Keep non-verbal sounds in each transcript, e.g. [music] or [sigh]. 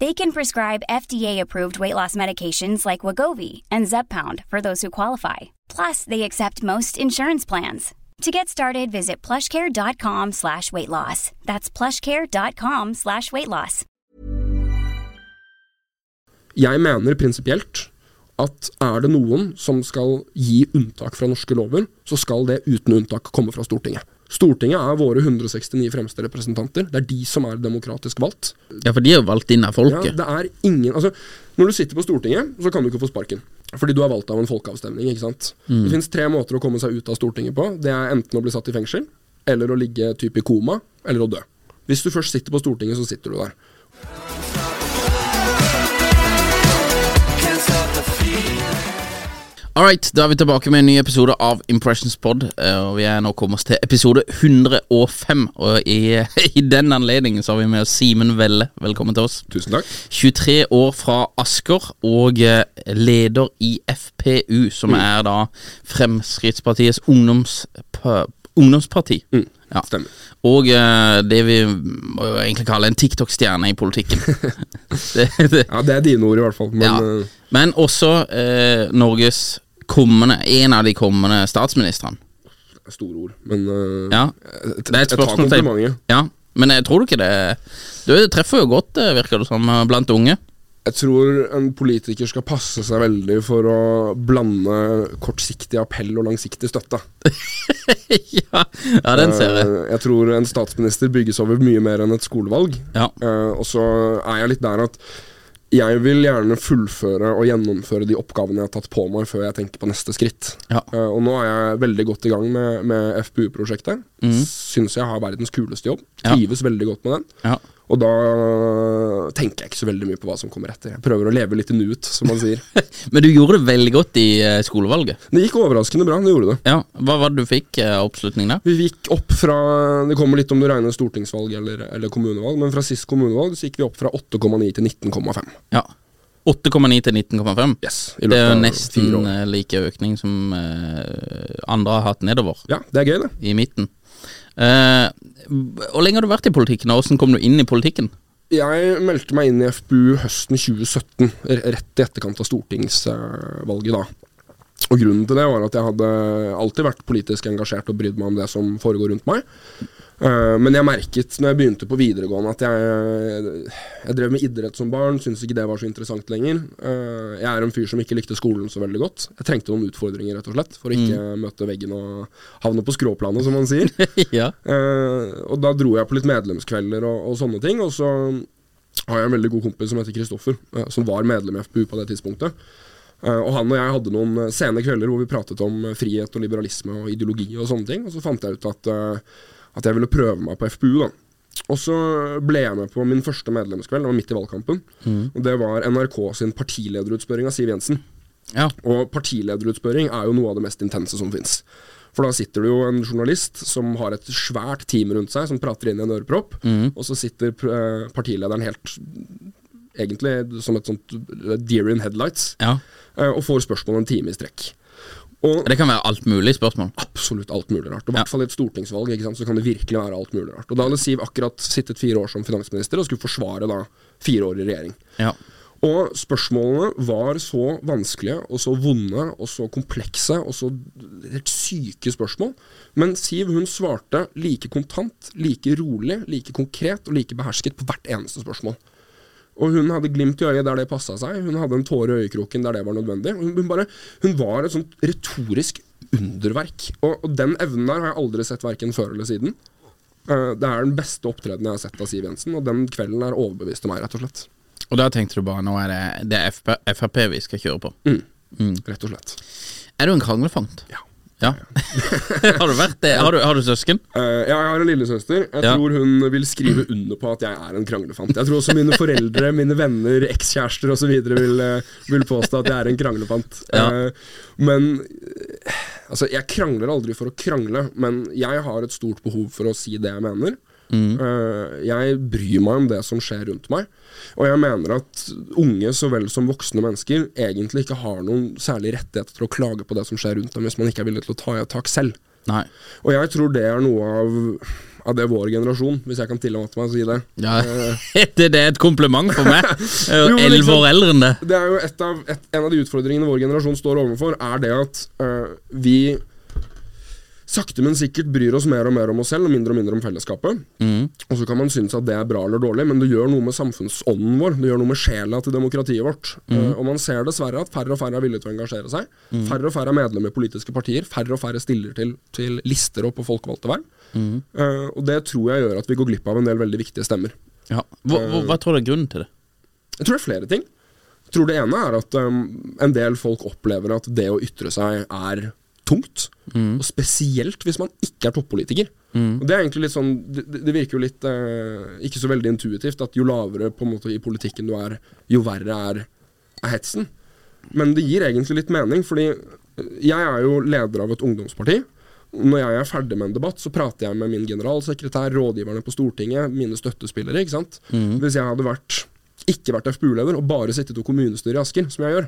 They can prescribe FDA-approved weight loss medications like Wagovi and Zeppound for those who qualify. Plus, they accept most insurance plans. To get started, visit plushcare.com slash weight loss. That's plushcare.com slash weight loss. Jeg mener prinsipielt at er det noen som skal gi unntak fra norske lover, så skal det uten unntak komme fra Stortinget. Stortinget er våre 169 fremste representanter. Det er de som er demokratisk valgt. Ja, for de er jo valgt inn av Ja, det er ingen, altså, når du sitter på Stortinget, så kan du ikke få sparken. Fordi du er valgt av en folkeavstemning. ikke sant? Det finnes tre måter å komme seg ut av Stortinget på. Det er enten å bli satt i fengsel, eller å ligge typ i koma, eller å dø. Hvis du først sitter på Stortinget, så sitter du der. Alright, da er vi tilbake med en ny episode av Impressions Pod. eh, Og vi er nå kommet oss til episode 105. Og i, [laughs] i den anledningen så har vi med oss Simen Velle. Velkommen til oss. Tusen takk. 23 år fra Asker og eh, leder i FPU, som er da Fremskrittspartiets ungdoms, pa- ungdomsparti. Ja. Stemmer. Og uh, det vi må jo egentlig kalle en TikTok-stjerne i politikken. [laughs] [laughs] det, det, Ja, det er dine ord, i hvert fall. Men ja. Men også uh, Norges kommende En av de kommende statsministrene. store ord. Men uh, Ja, det er et jeg tar spørsmål komplimentet. Ja, men jeg tror du ikke det Du treffer jo godt, eh, virker det som, eh, blant unge. Jeg tror en politiker skal passe seg veldig for å blande kortsiktig appell og langsiktig støtte. [laughs] ja, ja, den ser jeg. Jeg tror en statsminister bygges over mye mer enn et skolevalg. Ja. Og så er jeg litt der at jeg vil gjerne fullføre og gjennomføre de oppgavene jeg har tatt på meg, før jeg tenker på neste skritt. Ja. Uh, og nå er jeg veldig godt i gang med, med FPU-prosjektet. Mm. Syns jeg har verdens kuleste jobb. Ja. Trives veldig godt med den. Ja. Og da tenker jeg ikke så veldig mye på hva som kommer etter. Jeg prøver å leve litt i nuet, som man sier. [laughs] Men du gjorde det veldig godt i eh, skolevalget. Det gikk overraskende bra. det gjorde det. Ja, Hva var det du fikk eh, av oppslutning da? Vi gikk opp fra Det kommer litt om du regner stortingsvalg eller, eller kommunevalg, men fra sist kommunevalg så gikk vi opp fra 8,9 til 19,5. Ja 8,9 til 19,5. Yes, Det er jo nesten eh, like økning som andre har hatt nedover. Ja, det er gøy, det. i midten. Eh, Hvor lenge har du vært i politikken, og hvordan kom du inn i politikken? Jeg meldte meg inn i FPU høsten 2017, rett i etterkant av stortingsvalget da. Og grunnen til det var at jeg hadde alltid vært politisk engasjert og brydd meg om det som foregår rundt meg. Eh, men jeg merket når jeg begynte på videregående at jeg, jeg drev med idrett som barn, syntes ikke det var så interessant lenger. Eh, jeg er en fyr som ikke likte skolen så veldig godt. Jeg trengte noen utfordringer, rett og slett, for å ikke møte veggen og havne på skråplanet, som man sier. [laughs] ja. Eh, og da dro jeg på litt medlemskvelder og, og sånne ting. Og så har jeg en veldig god kompis som heter Kristoffer, som var medlem i FPU på det tidspunktet. Uh, og han og jeg hadde noen sene kvelder hvor vi pratet om frihet og liberalisme og ideologi og sånne ting. Og så fant jeg ut at, at jeg ville prøve meg på FPU, da. Og så ble jeg med på min første medlemskveld, det var midt i valgkampen. Og det var NRK sin partilederutspørring av Siv Jensen. ja. Og partilederutspørring er jo noe av det mest intense som fins. For da sitter det jo en journalist som har et svært team rundt seg, som prater inn i en ørepropp, og så sitter eh, partilederen helt Egentlig som et sånt deer in headlights, ja. eh, og får spørsmål en time i strekk. Og Det kan være alt mulig spørsmål. absolutt alt mulig rart. Og I hvert fall i et stortingsvalg ikke sant, så kan det virkelig være alt mulig rart. Og Da hadde Siv akkurat sittet fire år som finansminister og skulle forsvare da fire år i regjering. Ja. Og spørsmålene var så vanskelige og så vonde og så komplekse og så helt syke spørsmål. Men Siv hun svarte like kontant, like rolig, like konkret og like behersket på hvert eneste spørsmål. Og hun hadde glimt i øyet der det passa seg, hun hadde en tåre i øyekroken der det var nødvendig. Hun, bare, hun var et sånt retorisk underverk. Og, og den evnen der har jeg aldri sett verken før eller siden. Uh, det er den beste opptredenen jeg har sett av Siv Jensen, og den kvelden er overbeviste meg, rett og slett. Og da tenkte du bare nå er det, det er Frp vi skal kjøre på. Mm, Rett og slett. Er du en kranglefant? Ja. Ja. [laughs] har du vært det? Har du, har du søsken? Uh, ja, jeg har en lillesøster. Jeg Ja. tror hun vil skrive under på at jeg er en kranglefant. Jeg tror også mine foreldre, [laughs] mine venner, ekskjærester osv. Vil, eh, vil påstå at jeg er en kranglefant. Ja. Uh, men altså, jeg krangler aldri for å krangle, men jeg har et stort behov for å si det jeg mener. Eh, jeg bryr meg om det som skjer rundt meg. Og jeg mener at unge så vel som voksne mennesker egentlig ikke har noen særlig rettighet til å klage på det som skjer rundt dem, hvis man ikke er villig til å ta i et tak selv. Nei. Og jeg tror det er noe av, av det vår generasjon, hvis jeg kan tillate meg å si det. Ja, [laughs] det, det er et kompliment for meg. [laughs] Er elleve liksom- år eldre enn det. Det er jo et av, et, En av de utfordringene vår generasjon står overfor, er det at uh, vi sakte, men sikkert bryr oss mer og mer om oss selv og mindre og mindre om fellesskapet. Og så kan man synes at det er bra eller dårlig, men det gjør noe med samfunnsånden vår. Det gjør noe med sjela til demokratiet vårt. Eh, og man ser dessverre at færre og færre er villige til å engasjere seg. Færre og færre er medlemmer i politiske partier. Færre og færre stiller til, til lister og på folkevalgte verv. Eh, og det tror jeg gjør at vi går glipp av en del veldig viktige stemmer. Ja. Hva, hva, hva tror du er grunnen til det? Jeg tror det er flere ting. Jeg tror det ene er at um, en del folk opplever at det å ytre seg er tungt. Og spesielt hvis man ikke er toppolitiker. Mm. det er egentlig litt sånn Det, det virker jo litt eh, ikke så veldig intuitivt at jo lavere på en måte i politikken du er, jo verre er, er hetsen. Men det gir egentlig litt mening, fordi jeg er jo leder av et ungdomsparti. Når jeg er ferdig med en debatt, så prater jeg med min generalsekretær, rådgiverne på Stortinget, mine støttespillere. ikke sant? Hvis jeg hadde vært ikke vært FPU-leder og bare sittet i kommunestyret i Asker, som jeg gjør,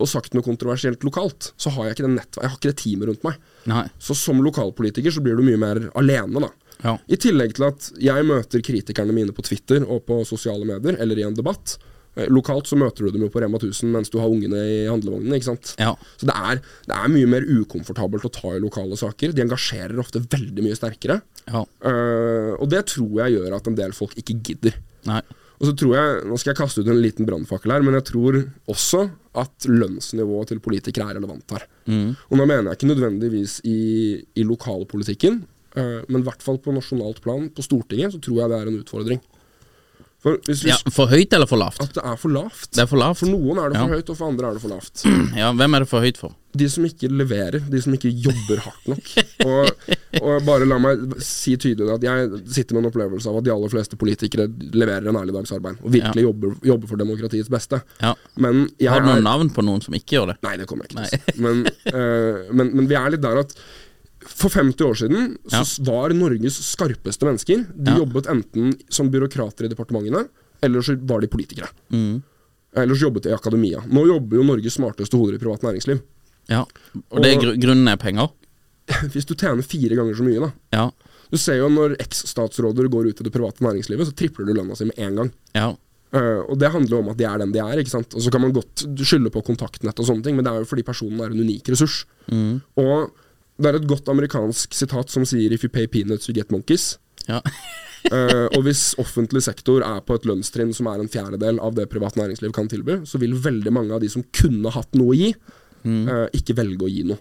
og sagt noe kontroversielt lokalt, så har jeg ikke det, nett, jeg har ikke det teamet rundt meg. Nei. Så som lokalpolitiker så blir du mye mer alene, da. Ja. I tillegg til at jeg møter kritikerne mine på Twitter og på sosiale medier, eller i en debatt. Eh, Lokalt så møter du dem jo på Rema 1000 mens du har ungene i handlevognene. ikke sant? Ja. Så det er, det er mye mer ukomfortabelt å ta i lokale saker. De engasjerer ofte veldig mye sterkere. Ja. Uh, og det tror jeg gjør at en del folk ikke gidder. Nei. Og så tror jeg, Nå skal jeg kaste ut en liten brannfakkel her, men jeg tror også at lønnsnivået til politikere er relevant her. Og nå mener jeg ikke nødvendigvis i, i lokalpolitikken, uh, men i hvert fall på nasjonalt plan, på Stortinget, så tror jeg det er en utfordring. For hvis vi Ja, for høyt eller for lavt? At det er for lavt. Det er for lavt. For noen er det for Ja. høyt, og for andre er det for lavt. [clears throat] Ja, Hvem er det for høyt for? De som ikke leverer, de som ikke jobber hardt nok. [laughs] Og, og bare la meg si tydelig at jeg sitter med en opplevelse av at de aller fleste politikere leverer en ærlig dags arbeid, og virkelig jobber, jobber for demokratiets beste. Ja. Men jeg Har du noen er navn på noen som ikke gjør det? Nei, det kommer jeg ikke til. Men, uh, men, men vi er litt der at for 50 år siden så Ja. var Norges skarpeste mennesker De Ja. jobbet enten som byråkrater i departementene, eller så var de politikere. Mm. Eller så jobbet de i akademia. Nå jobber jo Norges smarteste hoder i privat næringsliv. Ja. Og det er gr grunnen er penger? [laughs] Hvis du tjener fire ganger så mye, da. Ja. Du ser jo når eks-statsråder går ut i det private næringslivet, så tripler du lønna si med en gang. Ja. Uh, og det handler jo om at de er den de er. ikke sant? Og så kan man godt skylde på kontaktnett og sånne ting, men det er jo fordi personen er en unik ressurs. Og det er et godt amerikansk sitat som sier 'if you pay peanuts, you get monkeys'. ja. uh, [laughs] og hvis offentlig sektor er på et lønnstrinn som er en fjerdedel av det privat næringsliv kan tilby, så vil veldig mange av de som kunne hatt noe å gi, eh, ikke velge å gi noe.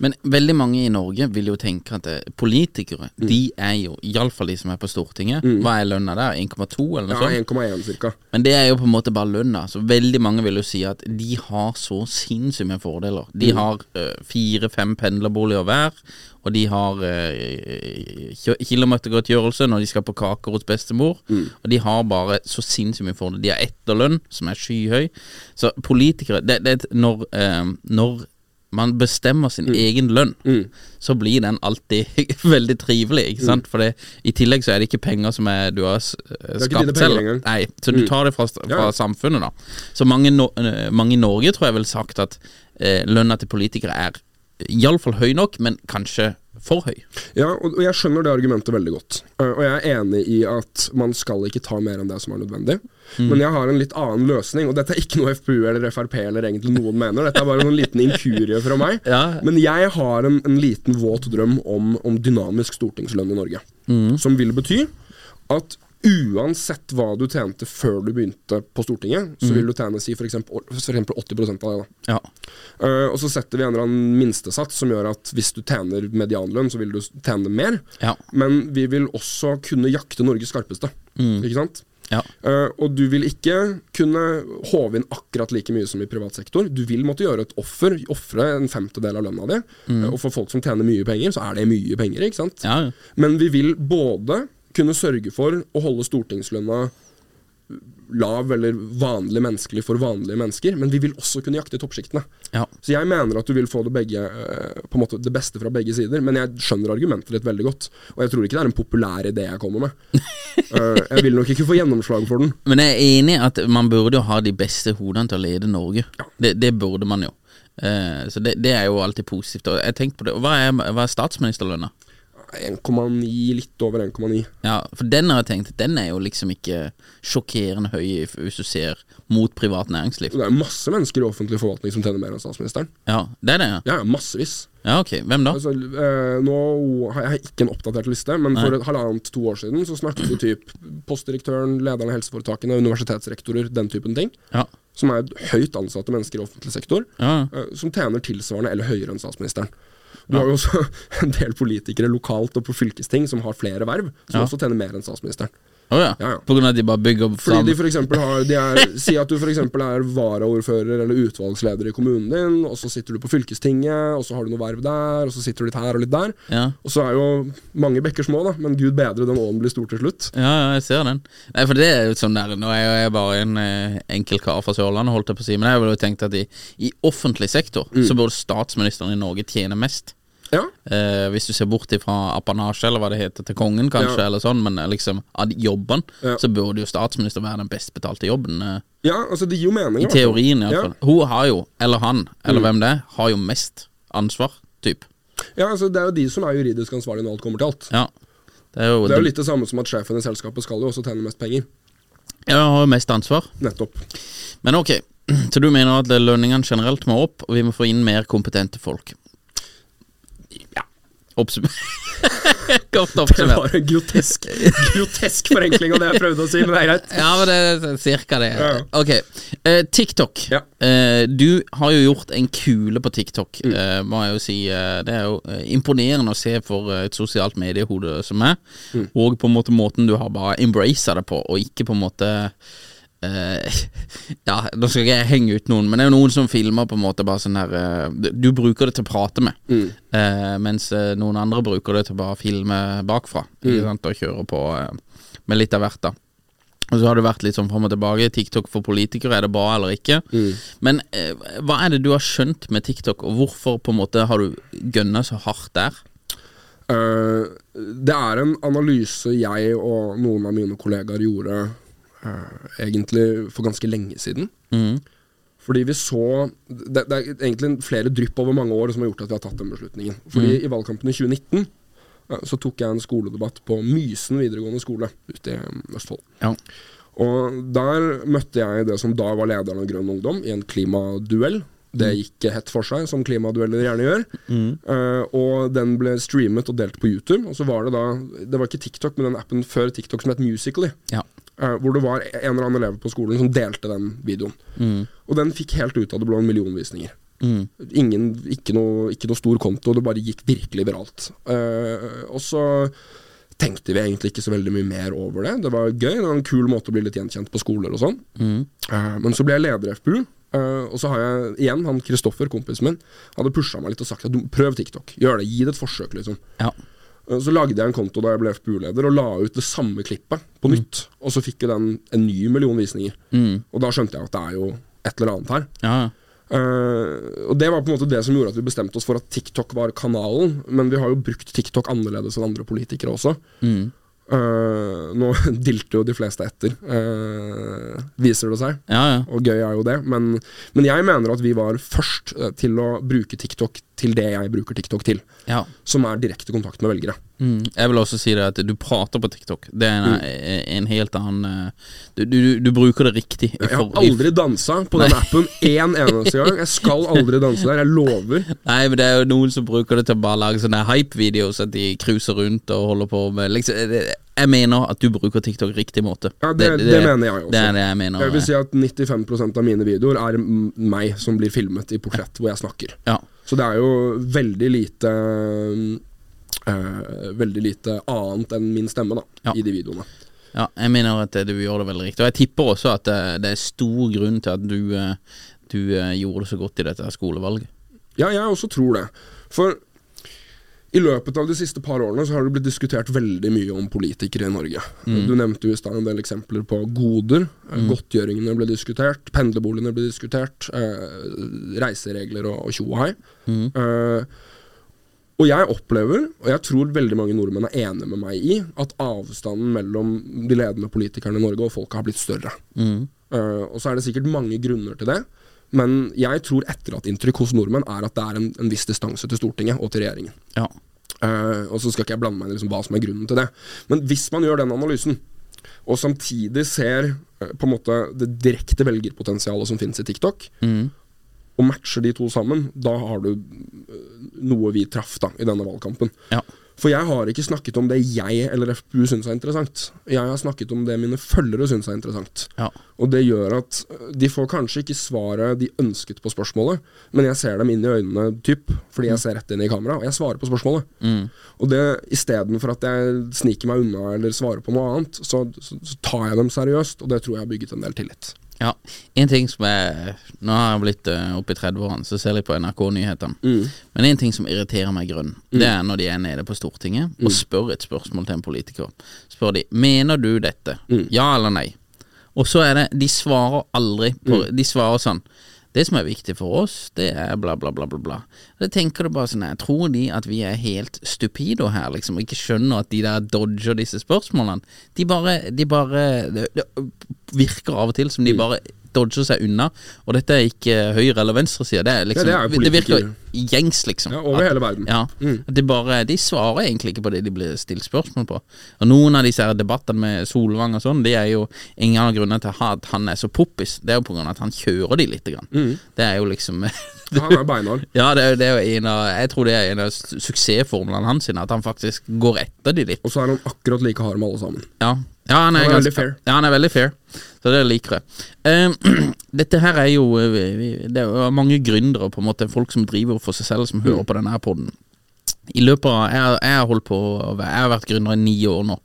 Men veldig mange i Norge vil jo tenke at det, politikere, de er jo, iallfall de som er på Stortinget Hva er lønna der? 1,2 eller noe Ja, sånt? 1,1 cirka. Men det er jo på en måte bare lønna. Så veldig mange vil jo si at de har så sinnssykt med fordeler. De har eh, fire-fem pendlerboliger hver, og de har eh, kilometergodtgjørelse når de skal på kaker hos bestemor. Og de har bare så sinnssykt mye fordeler. De har etterlønn, som er skyhøy. Så politikere det, det, når, eh, når man bestemmer sin egen lønn, så blir den alltid [laughs] veldig trivelig, ikke sant? For det, i tillegg så er det ikke penger som er, du har dine skapt selv. Nei, så du tar det fra, fra Ja. samfunnet, da. Så mange, no, eh, mange i Norge tror jeg vel sagt at eh, lønna til politikere er iallfall høy nok, men kanskje for høy. Ja, og jeg skjønner det argumentet veldig godt. Eh, Og jeg er enig i at man skal ikke ta mer enn det som er nødvendig. Men jeg har en litt annen løsning, og dette er ikke noe FpU eller Frp eller egentlig noen mener. Dette er bare noen liten inkurie fra meg. [laughs] Ja. Men jeg har en, en liten våt drøm om, om dynamisk stortingslønn i Norge. Som vil bety at uansett hva du tjente før du begynte på Stortinget, så vil du tjene si f.eks. 80% av det. da Ja. Uh, og så setter vi en eller annen minstesats som gjør at hvis du tjener medianlønn, så vil du tjene mer. Ja. Men vi vil også kunne jakte Norges skarpeste. Ikke sant? Ja. Uh, og du vil ikke kunne håve inn akkurat like mye som i privat sektor. Du vil måtte gjøre et offer, ofre en femtedel av lønna di. Eh, og for folk som tjener mye penger, så er det mye penger. ikke sant? Ja. Men vi vil både kunne sørge for å holde stortingslønna lav eller vanlig menneskelig for vanlige mennesker, men vi vil også kunne jakte toppsjiktene. ja. Så jeg mener at du vil få det, begge, eh, på en måte det beste fra begge sider, men jeg skjønner argumentet ditt veldig godt. Og jeg tror ikke det er en populær idé jeg kommer med. [laughs] Eh, jeg vil nok ikke få gjennomslag for den. Men jeg er enig i at man burde jo ha de beste hodene til å lede Norge. Det, det burde man jo. Eh, så det, det er jo alltid positivt. Og jeg tenkte på det. Hva er, hva er statsministerlønna? 1,9, litt over 1,9. Ja, for den har jeg tenkt Den er jo liksom ikke sjokkerende høy hvis du ser mot privat næringsliv. Det er masse mennesker i offentlig forvaltning som tjener mer enn statsministeren. Ja, det er det, ja. Ja, massevis. Ja, ok. Hvem da? Altså, eh, nå har jeg ikke en oppdatert liste, men for et halvannet to år siden så snakket vi typ postdirektøren, lederen av helseforetakene, universitetsrektorer, den typen ting. Ja. Som er høyt ansatte mennesker i offentlig sektor, Ja. eh, som tjener tilsvarende eller høyere enn statsministeren. Du har jo også [laughs] en del politikere lokalt og på fylkesting som har flere verv, som også tjener mer enn statsministeren. Å ja. Ja, ja. På grunn av at de bare bygger Fordi fram de for eksempel har de er, [laughs] Si at du f.eks. er varaordfører eller utvalgsleder i kommunen din, og så sitter du på fylkestinget, og så har du noe verv der, og så sitter du litt her og litt der. Ja. Og så er jo mange bekker små, da, men gud bedre, den ålen blir stor til slutt. Ja, ja, jeg ser den. Nei, for det er jo sånn der Nå er jeg bare en eh, enkel kar fra Sørlandet, holdt jeg på å si, men jeg ville jo tenkt at i, i offentlig sektor så burde statsministeren i Norge tjene mest. Ja, Eh, hvis du ser bort ifra apanasje, eller hva det heter, til kongen, kanskje, Ja. eller sånn, men eh, liksom av jobben, Ja. så burde jo statsminister være den best betalte jobben. Eh, ja altså det gir jo mening. I teorien, iallfall. Ja. Hun har jo, eller han, eller hvem det er, har jo mest ansvar, typ. Ja, altså Det er jo de som er juridisk ansvarlige når alt kommer til alt. Ja. Det er jo, Det er jo litt det samme som at sjefen i selskapet skal jo også tjene mest penger. Ja, har jo mest ansvar. Nettopp. Men ok, [clears throat] så du mener at lønningene generelt må opp, og vi må få inn mer kompetente folk? Ja. Oppsum [laughs] Det var en grotesk, grotesk forenkling av det jeg prøvde å si, men det er greit. Ja, men det er cirka det. Ja. Ok. Eh, TikTok. Ja. Eh, du har jo gjort en kule på TikTok, Mm. eh, må jeg jo si. Eh, det er jo eh, imponerende å se for eh, et sosialt mediehode som er, Mm. og på en måte måten du har bare embracet det på, og ikke på en måte eh, [laughs] ja, nå skal ikke jeg henge ut noen, men det er jo noen som filmer på en måte bare sånn her uh, Du bruker det til å prate med, Mm. uh, mens noen andre bruker det til å bare filme bakfra. Ikke Mm. sant, Og kjøre på med litt av hvert, da. Og så har det vært litt sånn fram og tilbake. TikTok for politikere, er det bra eller ikke? Mm. Men hva er det du har skjønt med TikTok, og hvorfor på en måte har du gønna så hardt der? Det er en analyse jeg og noen av mine kollegaer gjorde egentlig for ganske lenge siden. Mm. Fordi vi så det, det er egentlig flere drypp over mange år som har gjort at vi har tatt den beslutningen. Fordi i valgkampen i 2019 eh, så tok jeg en skoledebatt på Mysen videregående skole ute i eh, Østfold. Ja. Og der møtte jeg det som da var lederen av Grønn Ungdom, i en klimaduell. Det gikk hett for seg, som klimadueller gjerne gjør. Eh, og den ble streamet og delt på YouTube. Og så var det da Det var ikke TikTok, men den appen før TikTok som het Musically. Ja. Eh, hvor det var en eller annen elev på skolen som delte den videoen. Og den fikk helt ut av det blå en million visninger. Mm. Ingen, ikke, noe, ikke noe stor konto, det bare gikk virkelig viralt. Uh, og så tenkte vi egentlig ikke så veldig mye mer over det. Det var gøy, det var en kul måte å bli litt gjenkjent på skoler og sånn. Eh, men så ble jeg leder i FPU, Uh, og så har jeg igjen han Kristoffer, kompisen min, hadde pusha meg litt og sagt at prøv TikTok. Gjør det, gi det et forsøk, liksom. Ja. Eh, Så lagde jeg en konto da jeg ble FPU-leder, og la ut det samme klippet på nytt. Og så fikk jo den en ny million visninger. Mm. Og da skjønte jeg at det er jo et eller annet her. Ja. Uh, og det var på en måte det som gjorde at vi bestemte oss for at TikTok var kanalen. Men vi har jo brukt TikTok annerledes enn andre politikere også. Mm. Uh, nå [laughs] dilter jo de fleste etter. uh, viser det seg. Ja, ja. Og gøy er jo det, men, men jeg mener at vi var først til å bruke TikTok til det jeg bruker TikTok til, ja. som er direkte kontakt med velgere. Mm. Jeg vil også si det at du prater på TikTok. Det er en, en helt annen eh, du, du, du bruker det riktig. Jeg har aldri dansa på den appen én eneste gang. Jeg skal aldri danse der, jeg lover. [laughs] Nei, men det er jo noen som bruker det til å bare lage sånne hype-videoer, at de cruiser rundt og holder på med liksom, Jeg mener at du bruker TikTok riktig måte. Ja, det, det, mener jeg også. Det er det jeg mener. Jeg vil si at 95% av mine videoer er meg som blir filmet i portrett hvor jeg snakker. ja. Så det er jo veldig lite eh, Veldig lite annet enn min stemme da Ja. i de videoene. ja, jeg mener at eh, du gjør det veldig riktig. Og jeg tipper også at det, det er stor grunn til at du, eh, du eh, gjorde det så godt i dette skolevalget. Ja, jeg også tror det. For i løpet av de siste par årene så har det blitt diskutert veldig mye om politikere i Norge. Du nevnte jo i stad en del eksempler på goder. Mm. Godtgjøringene ble diskutert, pendlerboligene ble diskutert, eh, reiseregler og tjo og hei. Eh, og jeg opplever, og jeg tror veldig mange nordmenn er enige med meg i, at avstanden mellom de ledende politikerne i Norge og folket har blitt større. Eh, og så er det sikkert mange grunner til det. Men jeg tror etterlattinntrykk hos nordmenn er at det er en, en viss distanse til Stortinget og til regjeringen. Ja. Uh, og så skal ikke jeg blande meg i liksom hva som er grunnen til det. Men hvis man gjør den analysen, og samtidig ser uh, på en måte det direkte velgerpotensialet som finnes i TikTok, og matcher de to sammen, da har du uh, noe vi traff da i denne valgkampen. Ja. For jeg har ikke snakket om det jeg eller FPU syns er interessant. Jeg har snakket om det mine følgere syns er interessant. Ja. Og det gjør at øh, de får kanskje ikke svaret de ønsket på spørsmålet, men jeg ser dem inn i øynene, typ, fordi jeg ser rett inn i kamera, og jeg svarer på spørsmålet. Og det istedenfor at jeg sniker meg unna eller svarer på noe annet, så, så, så tar jeg dem seriøst, og det tror jeg har bygget en del tillit. Ja, en ting som er Nå har jeg blitt uh, oppe i 30-årene, så ser jeg på NRK-nyhetene. Men en ting som irriterer meg grønn, det er når de er nede på Stortinget og spør et spørsmål til en politiker. Spør de Mener du dette? Ja eller nei? Og så er det De svarer aldri på De svarer sånn det som er viktig for oss, det er bla, bla, bla, bla. bla. Det tenker du bare sånn her, Tror de at vi er helt stupido her, liksom, og ikke skjønner at de der dodger disse spørsmålene? De bare, de bare det, det virker av og til som de bare dodger seg unna. Og dette er ikke høyre- eller venstreside, det er liksom Ja, det er det, virker gjengs, liksom. Ja, over At- hele verden. Ja, at de bare De svarer egentlig ikke på det de blir stilt spørsmål på. Og noen av disse her debattene med Solvang og sånn, det er jo ingen av grunnene til at han er så poppis. Det er jo på grunn av at han kjører de lite grann. Det er jo liksom Han er beinhard. [laughs] Ja, det er, det er jo en av Jeg tror det er en av suksessformlene hans, at han faktisk går etter de litt. Og så er han akkurat like hard med alle sammen. Ja, ja han, er Han er ganske. Ja, han er veldig fair. Så det liker jeg. Eh, [clears throat] dette her er jo eh, Det er mange gründere, på en måte folk som driver for seg selv, som hører på denne poden. podden. I løpet av Jeg, jeg på Jeg har vært gründer i ni år nå.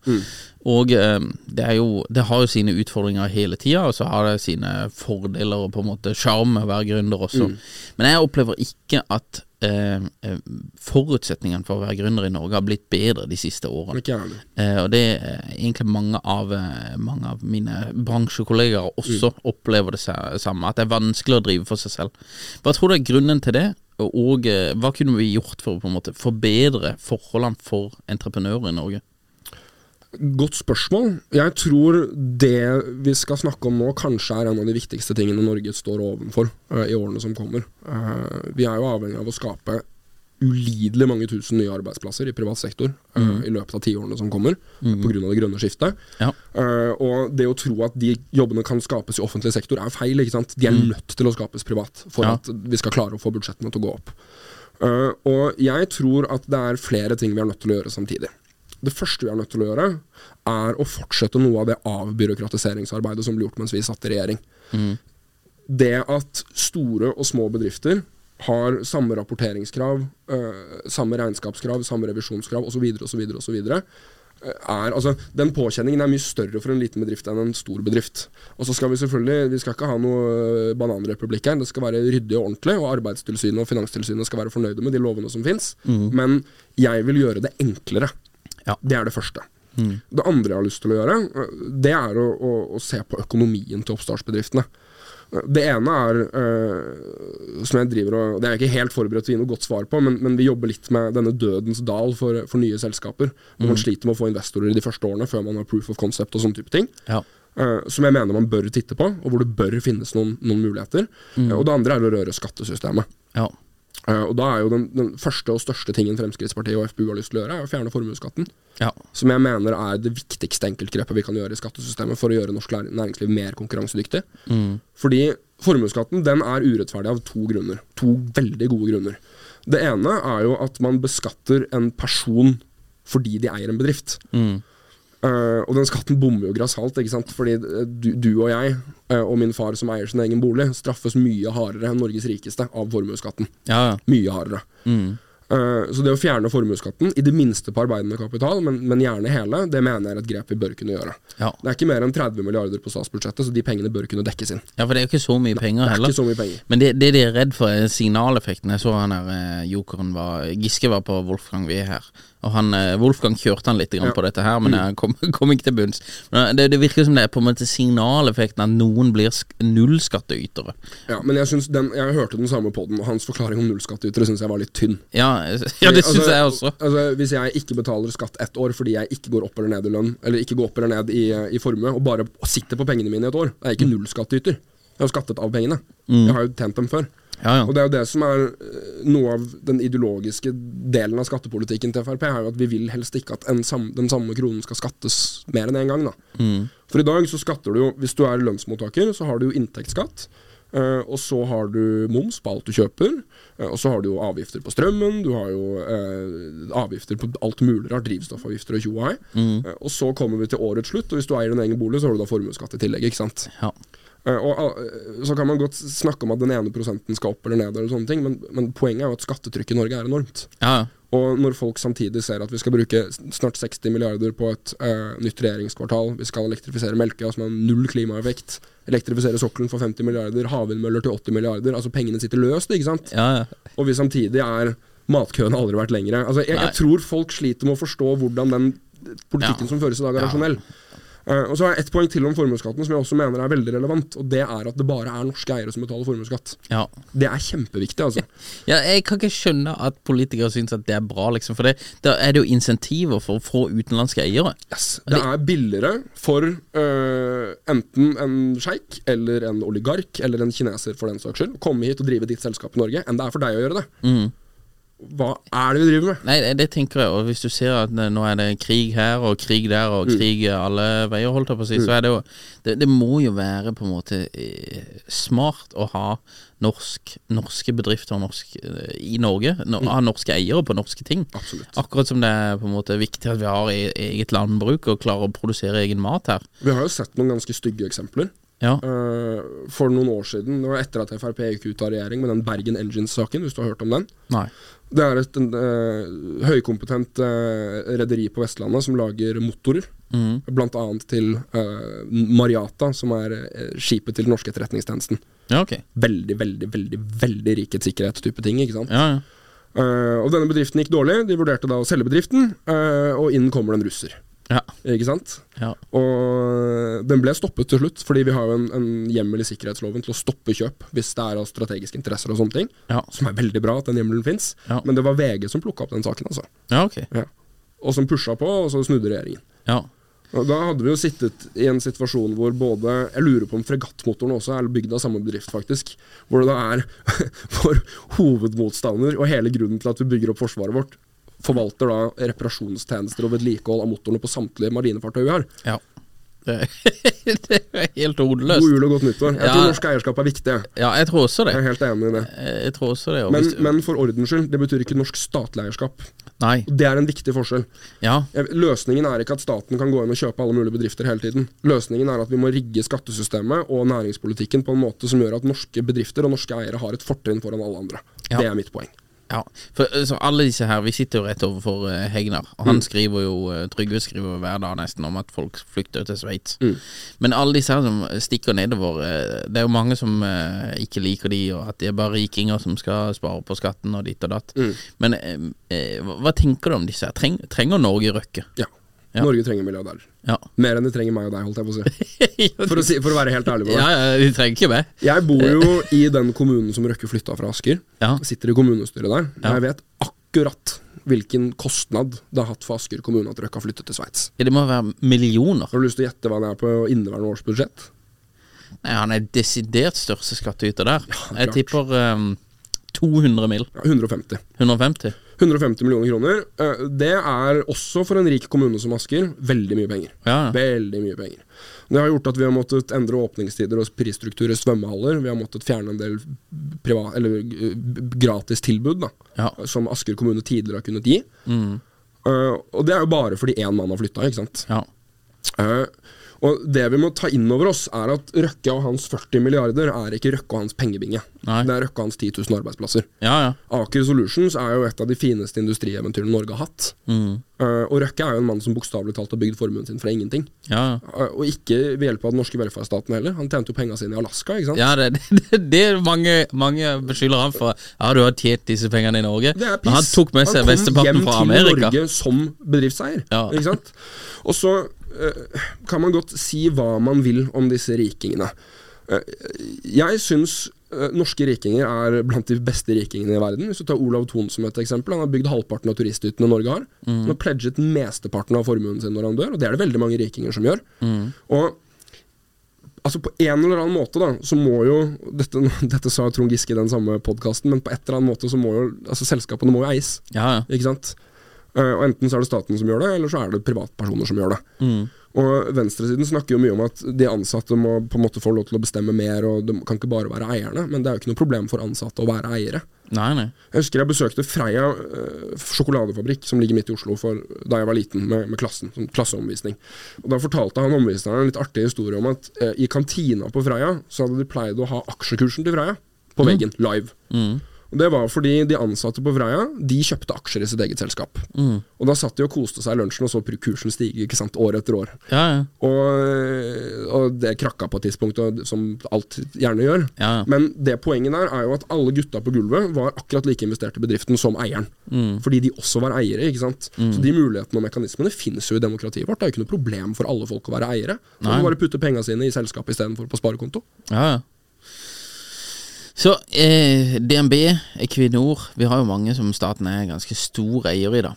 Og eh, det er jo Det har jo sine utfordringer hele tida, og så har det sine fordeler og på en måte sjarm med å være gründer også. Men jeg opplever ikke at eh, eh, forutsetningene for å være gründer i Norge har blitt bedre de siste årene. Det. Eh, og det er egentlig mange av, eh, mange av mine bransjekollegaer også opplever det samme, at det er vanskelig å drive for seg selv. Hva tror du er grunnen til det, og, og eh, hva kunne vi gjort for å på en måte forbedre forholdene for entreprenører i Norge? Godt spørsmål. Jeg tror det vi skal snakke om nå, kanskje er en av de viktigste tingene Norge står overfor uh, i årene som kommer. Uh, vi er jo avhengig av å skape ulidelig mange tusen nye arbeidsplasser i privat sektor eh, i løpet av tiårene som kommer, på pga. det grønne skiftet. Ja. Uh, og det å tro at de jobbene kan skapes i offentlig sektor, er feil. ikke sant? De er nødt til å skapes privat for Ja. at vi skal klare å få budsjettene til å gå opp. Uh, og jeg tror at det er flere ting vi er nødt til å gjøre samtidig. Det første vi er nødt til å gjøre, er å fortsette noe av det avbyråkratiseringsarbeidet som ble gjort mens vi satt i regjering. Det at store og små bedrifter har samme rapporteringskrav, øh, samme regnskapskrav, samme revisjonskrav osv., osv., osv. Er, altså, den påkjenningen er mye større for en liten bedrift enn en stor bedrift. Og så skal Vi selvfølgelig, vi skal ikke ha noe øh, bananrepublikk her. Det skal være ryddig og ordentlig, og Arbeidstilsynet og Finanstilsynet skal være fornøyde med de lovene som fins. Men jeg vil gjøre det enklere. Ja. Det er det første. Det andre jeg har lyst til å gjøre, det er å, å, å se på økonomien til oppstartsbedriftene. Det ene er, øh, som jeg driver og Det er jeg ikke helt forberedt til å gi noe godt svar på, men, men vi jobber litt med denne dødens dal for, for nye selskaper. Hvor man sliter med å få investorer i de første årene før man har proof of concept og sånne type ting. Ja. Uh, som jeg mener man bør titte på, og hvor det bør finnes noen, noen muligheter. Eh, og det andre er å røre skattesystemet. Ja. Eh, og da er jo den, den første og største tingen Fremskrittspartiet og FPU har lyst til å gjøre, er å fjerne formuesskatten. Ja. Som jeg mener er det viktigste enkeltgrepet vi kan gjøre i skattesystemet for å gjøre norsk næringsliv mer konkurransedyktig. Fordi formuesskatten den er urettferdig av to grunner. To veldig gode grunner. Det ene er jo at man beskatter en person fordi de eier en bedrift. Eh, og den skatten bommer jo grassat, ikke sant. Fordi eh, du, du og jeg, uh, og min far som eier sin egen bolig, straffes mye hardere enn Norges rikeste av formuesskatten. Ja, ja. Mye hardere. Eh, så det å fjerne formuesskatten, i det minste på arbeidende kapital, men, men gjerne hele, det mener jeg er et grep vi bør kunne gjøre. Ja. Det er ikke mer enn 30 milliarder på statsbudsjettet, så de pengene bør kunne dekkes inn. ja, for det er jo ikke så mye penger Det er heller. ikke så mye penger. Men det, det de er redd for, er signaleffekten. Jeg så han eh, jokeren var Giske var på Wolfgang Wie her. Og han, eh, Wolfgang kjørte han litt grann Ja. Mm. på dette her, men jeg kom, kom ikke til bunns. Men det, det virker som det er på en måte signaleffekten at noen blir sk- nullskattytere. Ja, men jeg, synes den, jeg hørte den samme podden, og hans forklaring om nullskattytere syns jeg var litt tynn. Ja, [laughs] ja det syns Altså, jeg også. Altså, hvis jeg ikke betaler skatt ett år fordi jeg ikke går opp eller ned i lønn, eller ikke går opp eller ned i, i formue, og bare sitter på pengene mine i et år, er jeg ikke nullskattyter. Jeg har skattet av pengene. Jeg har jo tjent dem før. Ja, ja. Og det er jo det som er eh, noe av den ideologiske delen av skattepolitikken til Frp, er jo at vi vil helst ikke at en sam, den samme kronen skal skattes mer enn én en gang. Da. For i dag så skatter du jo, hvis du er lønnsmottaker, så har du jo inntektsskatt. Uh, og så har du moms på alt du kjøper. Uh, og så har du jo avgifter på strømmen, du har jo uh, avgifter på alt mulig rart. Drivstoffavgifter og tjo Mm. og så kommer vi til årets slutt, og hvis du eier din egen bolig, så har du da formuesskatt i tillegg. ikke sant? Ja. Eh, og eh, Så kan man godt snakke om at den ene prosenten skal opp eller ned, eller sånne ting, men, men poenget er jo at skattetrykket i Norge er enormt. ja, ja. Og når folk samtidig ser at vi skal bruke snart 60 milliarder på et uh, nytt regjeringskvartal, vi skal elektrifisere Melkøya, som har null klimaeffekt, elektrifisere sokkelen for 50 milliarder, havvindmøller til 80 milliarder, altså pengene sitter løst, ikke sant? ja, ja. Og vi samtidig er Matkøene har aldri vært lengre. Altså, jeg, jeg tror folk sliter med å forstå hvordan den politikken som føres i dag, er rasjonell. Eh, og så har jeg ett poeng til om formuesskatten, som jeg også mener er veldig relevant. Og det er at det bare er norske eiere som betaler formuesskatt. ja. Det er kjempeviktig, altså. [laughs] Ja, jeg kan ikke skjønne at politikere syns at det er bra, liksom. For det, da er det jo insentiver for å få utenlandske eiere. Yes. Det er billigere for øh, enten en sjeik eller en oligark eller en kineser for den saks skyld å komme hit og drive ditt selskap i Norge, enn det er for deg å gjøre det. Hva er det vi driver med? Nei, det, tenker jeg. Og hvis du ser at nå er det krig her og krig der og krig alle veier, holdt jeg på å si, så er det jo det, det må jo være på en måte eh, smart å ha norsk, norske bedrifter norsk, eh, i Norge. No, Ha norske eiere på norske ting. Absolutt. Akkurat som det er på en måte viktig at vi har e eget landbruk og klarer å produsere egen mat her. Vi har jo sett noen ganske stygge eksempler. Ja. uh, for noen år siden, det var etter at Frp gikk ut av regjering med den Bergen Engines-saken, hvis du har hørt om den. Nei. Det er et en, eh, høykompetent uh, rederi på Vestlandet som lager motorer. Mm. Blant annet til uh, Mariata, som er skipet til den norske etterretningstjenesten. Ja, okay. Veldig, veldig, veldig veldig rikets sikkerhet-type ting. ikke sant? Ja, ja. Og denne bedriften gikk dårlig. De vurderte da å selge bedriften, og inn kommer det en russer. Ja. Ikke sant? ja. Og den ble stoppet til slutt, fordi vi har jo en, en hjemmel i sikkerhetsloven til å stoppe kjøp hvis det er av strategiske interesser og sånne ting. Ja. Som er veldig bra at den hjemmelen fins. Men det var VG som plukka opp den saken, altså. ja, ok. Ja. Og som pusha på, og så snudde regjeringen. Ja. Og Da hadde vi jo sittet i en situasjon hvor både Jeg lurer på om fregattmotoren også er bygd av samme bedrift, faktisk. Hvor det da er [laughs] vår hovedmotstander, og hele grunnen til at vi bygger opp forsvaret vårt, forvalter da reparasjonstjenester og vedlikehold av motorene på samtlige marinefartøy vi har. ja. Det, [laughs] det er helt hodeløst. God jul og godt nyttår. Jeg Ja. tror norsk eierskap er viktig. Ja, jeg tror også det. Jeg er helt enig i det. Jeg tror også det. Men, men for ordens skyld, det betyr ikke norsk statlig eierskap. Nei. Det er en viktig forskjell. Ja. Løsningen er ikke at staten kan gå inn og kjøpe alle mulige bedrifter hele tiden. Løsningen er at vi må rigge skattesystemet og næringspolitikken på en måte som gjør at norske bedrifter og norske eiere har et fortrinn foran alle andre. Ja. Det er mitt poeng. Ja. For altså, alle disse her Vi sitter jo rett overfor uh, Hegnar. Og Mm. han skriver jo uh, Trygve skriver hver dag nesten om at folk flykter til Sveits. Mm. Men alle disse her som stikker nedover eh, Det er jo mange som uh, ikke liker de, og at de er bare rikinger som skal spare på skatten og ditt og datt. Mm. Men uh, eh, hva tenker du om disse? her? Treng, trenger Norge Røkke? Ja. Ja. Norge trenger milliardærer. Ja. Mer enn de trenger meg og deg, holdt jeg på å si. [laughs] For å, si, for å være helt ærlig med ja, deg. ja, de trenger ikke meg. Jeg bor jo i den kommunen som Røkke flytta fra Asker. Ja. Sitter i kommunestyret der. Ja. Jeg vet akkurat hvilken kostnad det har hatt for Asker kommune at Røkke har flyttet til Sveits? Ja, det må være millioner. Har du lyst til å gjette hva det er på inneværende års budsjett? Nei, han er desidert største skattyter der. klart. Jeg tipper ehm, 200 mil. Ja, 150. 150. 150 millioner kroner. Eh, Det er også for en rik kommune som Asker veldig mye penger. Ja. Veldig mye penger. Det har gjort at vi har måttet endre åpningstider og prisstruktur i svømmehaller. Vi har måttet fjerne en del privat, eller eh, gratistilbud Ja. som Asker kommune tidligere har kunnet gi. Mm. Uh, og det er jo bare fordi én mann har flytta, ikke sant. Ja. Eh, og det vi må ta inn over oss, er at Røkke og hans 40 milliarder er ikke Røkke og hans pengebinge. Nei. Det er Røkke og hans 10 000 arbeidsplasser. ja, ja. Aker Solutions er jo et av de fineste industrieventyrene Norge har hatt. Mm. Eh, og Røkke er jo en mann som bokstavelig talt har bygd formuen sin fra ingenting. ja. Eh, og ikke ved hjelp av den norske velferdsstaten heller. Han tjente jo penga sine i Alaska, ikke sant. Ja, det, [laughs] det, det er mange, mange beskylder han for. Ja, du har tjent disse pengene i Norge. Det er Men han tok med seg mesteparten fra Amerika. Han kom hjem til Norge som bedriftseier. Ja. Ikke sant? Og så kan man godt si hva man vil om disse rikingene. Eh, jeg syns eh, norske rikinger er blant de beste rikingene i verden. Hvis du tar Olav Thon som et eksempel. Han har bygd halvparten av turisthyttene Norge har. Mm. Han har pledget mesteparten av formuen sin når han dør, og det er det veldig mange rikinger som gjør. Mm. Og Altså På en eller annen måte da Så må jo Dette, [laughs] dette sa Trond Giske i den samme podkasten, men på et eller annet måte så må jo Altså Selskapene må jo eies. Ja, ja. Ikke sant? Eh, og Enten så er det staten som gjør det, eller så er det privatpersoner som gjør det. Mm. Og Venstresiden snakker jo mye om at de ansatte må på en måte få lov til å bestemme mer, og det kan ikke bare være eierne. Men det er jo ikke noe problem for ansatte å være eiere. Nei, nei. Jeg husker jeg besøkte Freia eh, sjokoladefabrikk, som ligger midt i Oslo, for da jeg var liten, med, med klassen. Sånn klasseomvisning. Og Da fortalte han omviseren en litt artig historie om at eh, i kantina på Freia så hadde de pleid å ha aksjekursen til Freia på veggen, live. Mm. Det var fordi de ansatte på Freia De kjøpte aksjer i sitt eget selskap. Mm. Og Da satt de og koste seg i lunsjen og så kursen stige ikke sant, år etter år. Ja, ja. Og, og det krakka på et tidspunkt, som alt gjerne gjør. Ja, ja. Men det poenget der er jo at alle gutta på gulvet var akkurat like investert i bedriften som eieren. Mm. Fordi de også var eiere. ikke sant? Så de mulighetene og mekanismene finnes jo i demokratiet vårt. Det er jo ikke noe problem for alle folk å være eiere. De må bare putte penga sine i selskapet istedenfor på sparekonto. Ja, ja. Så eh, DNB, Equinor Vi har jo mange som staten er ganske stor eier i, da.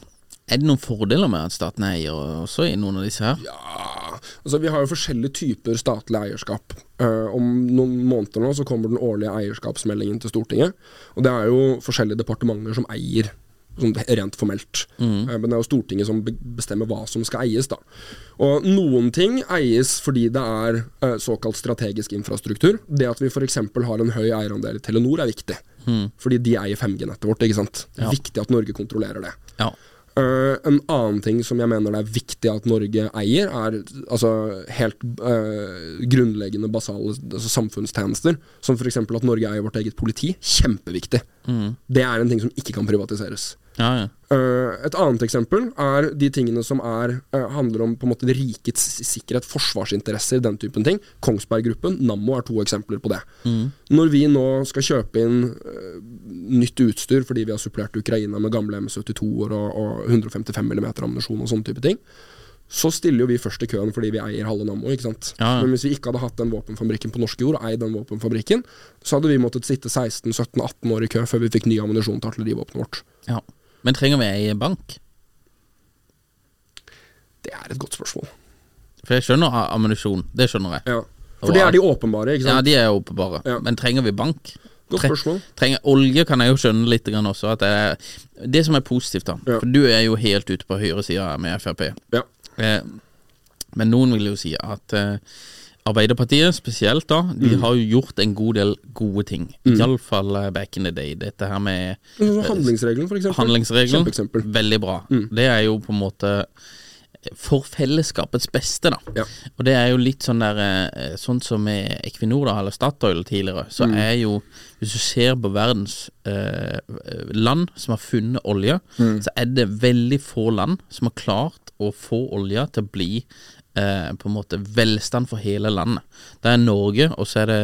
Er det noen fordeler med at staten er eier også i noen av disse her? Ja, altså Vi har jo forskjellige typer statlig eierskap. Uh, om noen måneder nå så kommer den årlige eierskapsmeldingen til Stortinget. Og det er jo forskjellige departementer som eier, sånn rent formelt. Mm. men det er jo Stortinget som bestemmer hva som skal eies. da. Og noen ting eies fordi det er eh, såkalt strategisk infrastruktur. Det at vi f.eks. har en høy eierandel i Telenor er viktig. Fordi de eier 5G-nettet vårt. ikke sant? Ja. Viktig at Norge kontrollerer det. Ja. Uh, en annen ting som jeg mener det er viktig at Norge eier, er altså helt uh, grunnleggende basale altså samfunnstjenester. Som f.eks. at Norge eier vårt eget politi. Kjempeviktig. Det er en ting som ikke kan privatiseres. Ja, ja. Eh, et annet eksempel er de tingene som er, eh, handler om på en måte rikets sikkerhet, forsvarsinteresser, den typen ting. Kongsberg Gruppen, Nammo er to eksempler på det. Når vi nå skal kjøpe inn uh, nytt utstyr fordi vi har supplert Ukraina med gamle M72-er og, og 155 mm ammunisjon og sånne type ting, så stiller jo vi først i køen fordi vi eier halve Nammo. ikke sant? Ja. Men hvis vi ikke hadde hatt den våpenfabrikken på norsk jord, og eid den våpenfabrikken, så hadde vi måttet sitte 16-17-18 år i kø før vi fikk ny ammunisjon til artillerivåpenet vårt. ja. Men trenger vi ei bank? Det er et godt spørsmål. For jeg skjønner ammunisjon. Det skjønner jeg. Ja. For det er de åpenbare, ikke sant? Ja, de er åpenbare. Ja. Men trenger vi bank? Godt spørsmål. Trenger Olje kan jeg jo skjønne litt også. At det, er, det som er positivt, da Ja. For du er jo helt ute på høyresida med Frp. Ja. Eh, men noen vil jo si at eh, Arbeiderpartiet spesielt, da, de Mm. har jo gjort en god del gode ting. Iallfall uh, back in the day. Dette her med Sånn Handlingsregelen, for eksempel. handlingsregelen. Kjempeeksempel. Veldig bra. Mm. Det er jo på en måte for fellesskapets beste, da. Ja. Og det er jo litt sånn der eh, Sånn som med Equinor da, eller Statoil tidligere, så Mm. er jo Hvis du ser på verdens eh, land som har funnet olje, Mm. så er det veldig få land som har klart å få olje til å bli eh, på en måte velstand for hele landet. Det er Norge, og så er det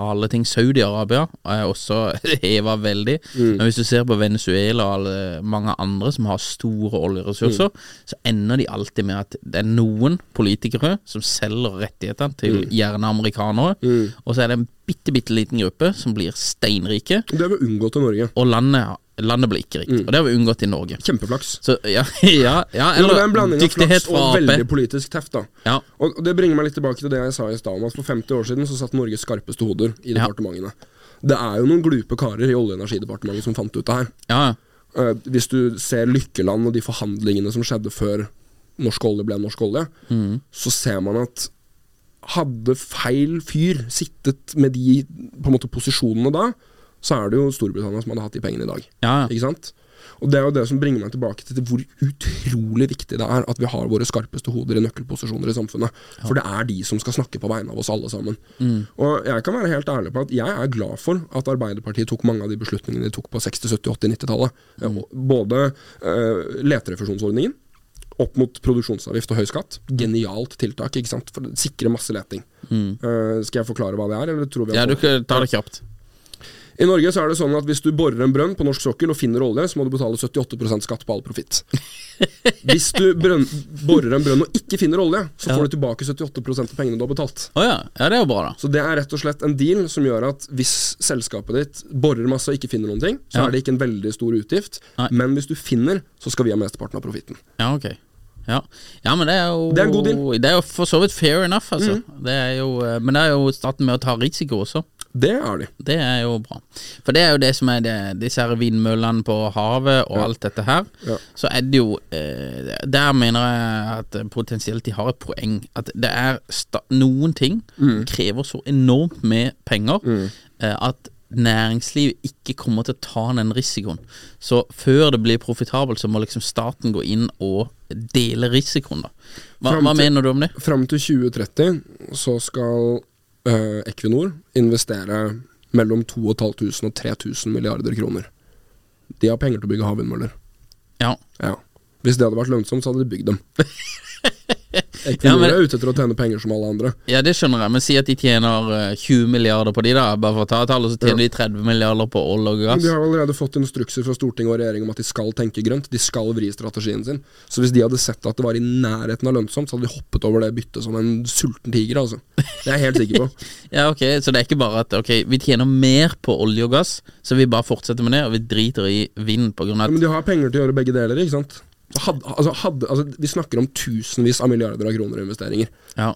alle ting Saudi-Arabia, er også [laughs] heva veldig. Mm. Men hvis du ser på Venezuela og alle, mange andre som har store oljeressurser, Mm. så ender de alltid med at det er noen politikere som selger rettighetene til Mm. gjerne amerikanere, og så er det en bitte, bitte liten gruppe som blir steinrike, Det har vi unngått i Norge. og landet landet ble ikke rikt. Og det har vi unngått i Norge. Kjempeflaks. Så ja, [laughs] ja, ja Jo, det er en blanding av flaks og AP. veldig politisk teft. da Ja. Og det bringer meg litt tilbake til det jeg sa i stad om at for 50 år siden så satt Norges skarpeste hoder i departementene. Det er jo noen glupe karer i Olje- og energidepartementet som fant ut det her. ja. Uh, hvis du ser Lykkeland og de forhandlingene som skjedde før norsk olje ble norsk olje, så ser man at hadde feil fyr sittet med de på en måte posisjonene da, så er det jo Storbritannia som hadde hatt de pengene i dag. Ja, ja. Ikke sant? Og Det er jo det som bringer meg tilbake til hvor utrolig viktig det er at vi har våre skarpeste hoder i nøkkelposisjoner i samfunnet. For det er de som skal snakke på vegne av oss alle sammen. Og jeg kan være helt ærlig på at jeg er glad for at Arbeiderpartiet tok mange av de beslutningene de tok på 60-, 70-, 80-, 90-tallet. Mm. Både uh, leterefusjonsordningen opp mot produksjonsavgift og høy skatt. Genialt tiltak, ikke sant? for å sikre masse leting. Eh, skal jeg forklare hva det er? Eller tror vi ja, du tar det kjapt. I Norge så er det sånn at hvis du borer en brønn på norsk sokkel og finner olje, så må du betale 78% skatt på all profitt. [laughs] Hvis du brønn, borer en brønn og ikke finner olje, så får du tilbake 78 av pengene du har betalt. Oh ja. ja, det er jo bra, da. Så det er rett og slett en deal som gjør at hvis selskapet ditt borer masse og ikke finner noen ting, så Ja. er det ikke en veldig stor utgift. Nei. Men hvis du finner, så skal vi ha mesteparten av profitten. Ja, ok. Ja. ja, men det er jo Det er en god deal. Mm. Det er jo for så vidt fair enough, altså. Det er jo, eh, men det er jo starten med å ta risiko også. Det er de. Det er jo bra. For det er jo det som er det, disse her vindmøllene på havet og alt dette her. Ja. Så er det jo eh, Der mener jeg at eh, potensielt de har et poeng. At det er noen ting Mm. krever så enormt med penger eh, at næringslivet ikke kommer til å ta den risikoen. Så før det blir profitabelt, så må liksom staten gå inn og dele risikoen, da. Hva, til, hva mener du om det? Fram til 2030 så skal eh, Equinor investere mellom 2500 og 3000 milliarder kroner. De har penger til å bygge havvindmøller. Ja. Ja. Hvis det hadde vært lønnsomt, så hadde de bygd dem. [laughs] Ja, Equinor men- er ute etter å tjene penger som alle andre. Ja, det skjønner jeg, men si at de tjener eh, 20 milliarder på de da, bare for å ta et tall, så tjener de 30 milliarder på olje og Men gass. de har allerede fått instrukser fra storting og regjering om at de skal tenke grønt. De skal vri strategien sin. Så hvis de hadde sett at det var i nærheten av lønnsomt, så hadde de hoppet over det byttet som en sulten tiger. altså. Det er jeg helt sikker på. [laughs] Ja, ok, Så det er ikke bare at ok, vi tjener mer på olje og gass, så vi bare fortsetter med det, og vi driter i vind på grunn av at Ja, men de har penger til å gjøre begge deler, ikke sant. Hadde, altså, hadde, altså, vi snakker om tusenvis av milliarder av kroner i investeringer. Ja.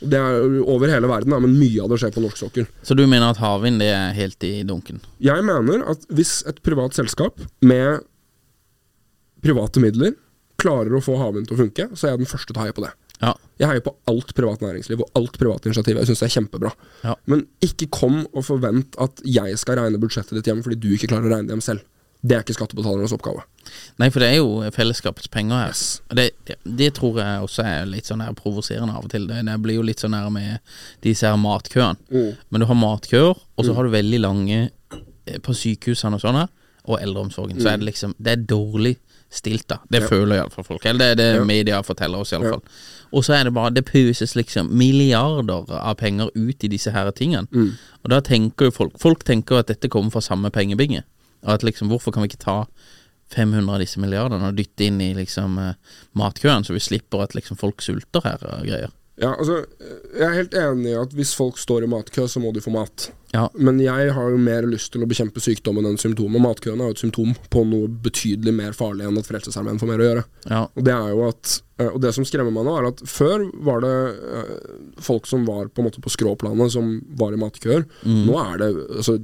Det er over hele verden, men mye av det skjer på norsk sokkel. Så du mener at havvind er helt i dunken? Jeg mener at hvis et privat selskap med private midler klarer å få havvind til å funke, så er jeg den første til å heie på det. Ja. Jeg heier på alt privat næringsliv og alt privat initiativ. Jeg syns det er kjempebra. Ja. Men ikke kom og forvent at jeg skal regne budsjettet ditt hjem fordi du ikke klarer å regne det hjem selv. Det er ikke skattebetalernes oppgave. Nei, for det er jo fellesskapets penger her. Yes. Det, det, det tror jeg også er litt sånn her provoserende av og til. Det, det blir jo litt sånn her med disse her matkøene. Mm. Men du har matkøer, og så har du veldig lange eh, på sykehusene og sånn her, og eldreomsorgen. Så er det liksom Det er dårlig stilt, da. Det Mm. Ja. føler iallfall folk. Eller det er det Ja. media forteller oss, Ja. iallfall. Og så er det bare Det pøses liksom milliarder av penger ut i disse her tingene. Mm. Og da tenker jo folk Folk tenker at dette kommer fra samme pengebinge. At liksom Hvorfor kan vi ikke ta 500 av disse milliardene og dytte inn i liksom matkøen, så vi slipper at liksom folk sulter her og greier? Ja, altså, jeg er helt enig i at hvis folk står i matkø, så må de få mat. Ja. Men jeg har jo mer lyst til å bekjempe sykdommen enn symptomet. Matkøen er jo et symptom på noe betydelig mer farlig enn at Frelsesarmeen får mer å gjøre. Ja. Og det at eh, Og det som skremmer meg nå, er at før var det eh, folk som var på en måte på skråplanet, som var i matkøer. Nå er det altså,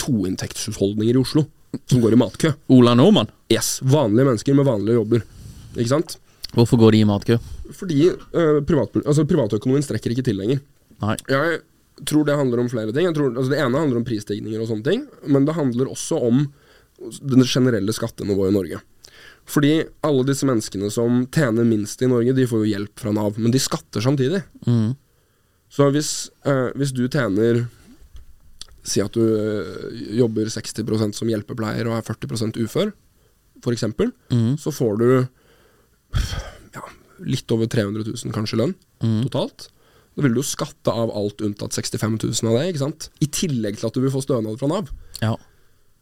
toinntektshusholdninger i Oslo som går i matkø. Ola Nordmann, Yes, Vanlige mennesker med vanlige jobber. Ikke sant? hvorfor går de i matkø? Fordi uh, privat, altså, privatøkonomien strekker ikke til lenger. Nei. Jeg tror det handler om flere ting. Tror, altså det ene handler om prisstigninger og sånne ting, men det handler også om det generelle skattenivået i Norge. Fordi alle disse menneskene som tjener minst i Norge, de får jo hjelp fra Nav, men de skatter samtidig. Mm. Så hvis, uh, hvis du tjener Si at du uh, jobber 60% som hjelpepleier og er 40% ufør, f.eks., Mm. så får du litt over 300 000 kanskje lønn Mm. totalt. Da vil du jo skatte av alt unntatt 65 000 av det, ikke sant? I tillegg til at du vil få stønad fra Nav. Ja.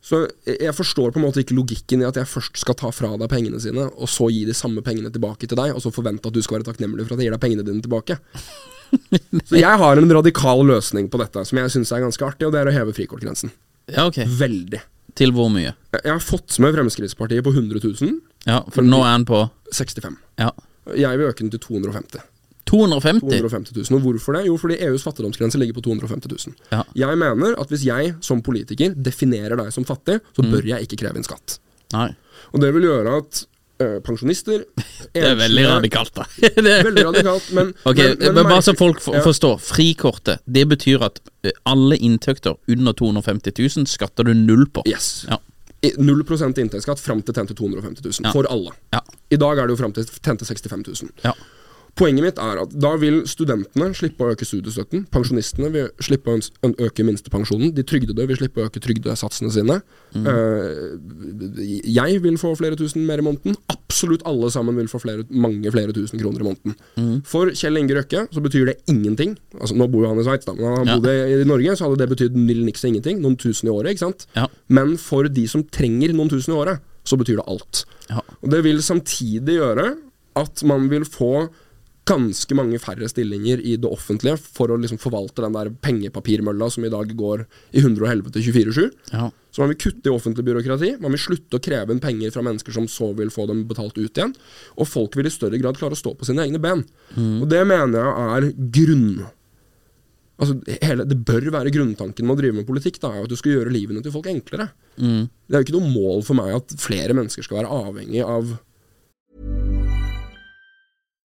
Så jeg forstår på en måte ikke logikken i at jeg først skal ta fra deg pengene sine, og så gi de samme pengene tilbake til deg, og så forvente at du skal være takknemlig for at jeg gir deg pengene dine tilbake. [laughs] Så jeg har en radikal løsning på dette, som jeg syns er ganske artig, og det er å heve frikortgrensen. ja, ok. Veldig. Til hvor mye? Jeg har fått med Fremskrittspartiet på 100 000. Ja, for nå er han på 65. ja. Jeg vil øke den til 250. 250. 250 000. Og hvorfor det? Jo, fordi EUs fattigdomsgrense ligger på 250 000. Ja. Jeg mener at hvis jeg som politiker definerer deg som fattig, så Mm. bør jeg ikke kreve inn skatt. Nei. Og det vil gjøre at ø, pensjonister [laughs] [laughs] Det er veldig radikalt, da. Det- Veldig radikalt, men, [laughs] Ok, men, men men Bare så folk for, Ja. forstår. Frikortet, det betyr at eh, alle inntekter under 250 000 skatter du null på. Yes. Ja. I- 0 inntektsskatt fram til 10 til 250 000. Ja. For alle. Ja. I dag er det jo fram til 10 til 65 000. Poenget mitt er at da vil studentene slippe å øke studiestøtten. Pensjonistene vil slippe å øke minstepensjonen. De trygdede vil slippe å øke trygdesatsene sine. Mm. Eh, jeg vil få flere tusen mer i måneden. Absolutt alle sammen vil få flere, mange flere tusen kroner i måneden. Mm. For Kjell Inge Røkke så betyr det ingenting. Altså Nå bor jo han i Sveits, da, men han Ja. bodde i Norge, så hadde det betydd null niks ingenting. Noen tusen i året, ikke sant. Ja. Men for de som trenger noen tusen i året, så betyr det alt. Ja. Og det vil samtidig gjøre at man vil få ganske mange færre stillinger i det offentlige for å liksom forvalte den der pengepapirmølla som i dag går i 100 og helvete 24-7. Ja. Så man vil kutte i offentlig byråkrati. Man vil slutte å kreve inn penger fra mennesker som så vil få dem betalt ut igjen. Og folk vil i større grad klare å stå på sine egne ben. Og det mener jeg er grunn... Altså, hele, det bør være grunntanken med å drive med politikk. Da, er at du skal gjøre livene til folk enklere. Mm. Det er jo ikke noe mål for meg at flere mennesker skal være avhengig av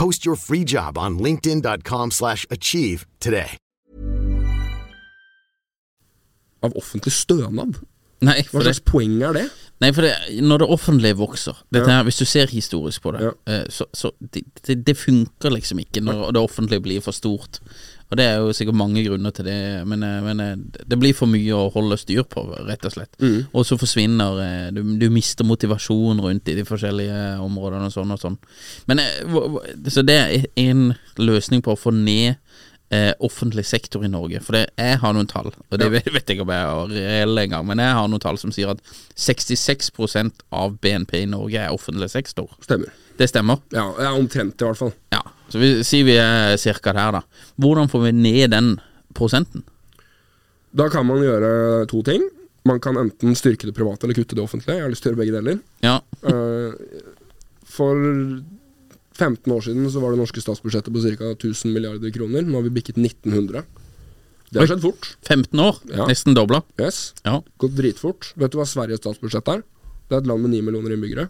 Post your free job on linkedin.com/achieve slash achieve today. av offentlig stønad. Nei, Hva slags det, poeng er det? nei, for det, når det offentlige vokser dette her, Hvis du ser historisk på det, Ja. eh, så, så det, det, det funker liksom ikke når det offentlige blir for stort. Og Det er jo sikkert mange grunner til det, men, eh, men eh, det blir for mye å holde styr på, rett og slett. Mm. Og så forsvinner eh, du, du mister motivasjon rundt i de forskjellige områdene og sånn og sånn. Men Så det er en løsning på å få ned eh, offentlig sektor i Norge. For det, jeg har noen tall, og det vet, vet jeg ikke om jeg er reelle engang, men jeg har noen tall som sier at 66% av BNP i Norge er offentlig sektor. Stemmer. Det stemmer? Ja, ja omtrent i hvert fall. Ja. Så vi sier vi er cirka der, da. Hvordan får vi ned den prosenten? Da kan man gjøre to ting. Man kan enten styrke det private eller kutte det offentlige. Jeg har lyst til å gjøre begge deler. Ja. Eh, for 15 år siden så var det norske statsbudsjettet på ca. 1000 milliarder kroner. Nå har vi bikket 1900. Det har skjedd fort. 15 år? Ja. Nesten dobla? Yes. Ja. Gått dritfort. Vet du hva Sveriges statsbudsjett er? Det er et land med 9 millioner innbyggere.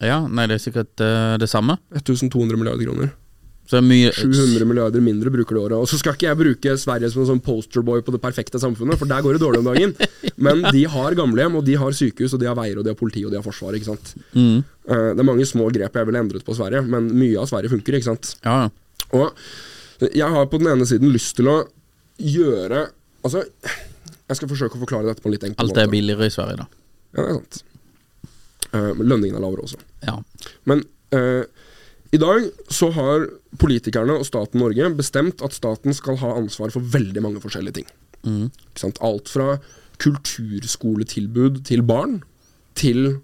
ja. Nei, det er sikkert uh, det samme. 1200 milliarder kroner. Mye 700 milliarder mindre bruker det året. Og så skal ikke jeg bruke Sverige som en sånn posterboy på det perfekte samfunnet, for der går det dårlig om dagen. [laughs] Men de har gamlehjem, og de har sykehus, og de har veier, og de har politi, og de har forsvar. ikke sant? Mm. Eh, Det er mange små grep jeg ville endret på Sverige, men mye av Sverige funker. ikke sant? Ja. Og jeg har på den ene siden lyst til å gjøre Altså, jeg skal forsøke å forklare dette på en litt enkel Alt er billigere i Sverige, da. Ja, det er sant. Eh, men lønningen er lavere også. Ja. Men eh, i dag så har politikerne og staten Norge bestemt at staten skal ha ansvar for veldig mange forskjellige ting. Mm. Ikke sant? Alt fra kulturskoletilbud til barn til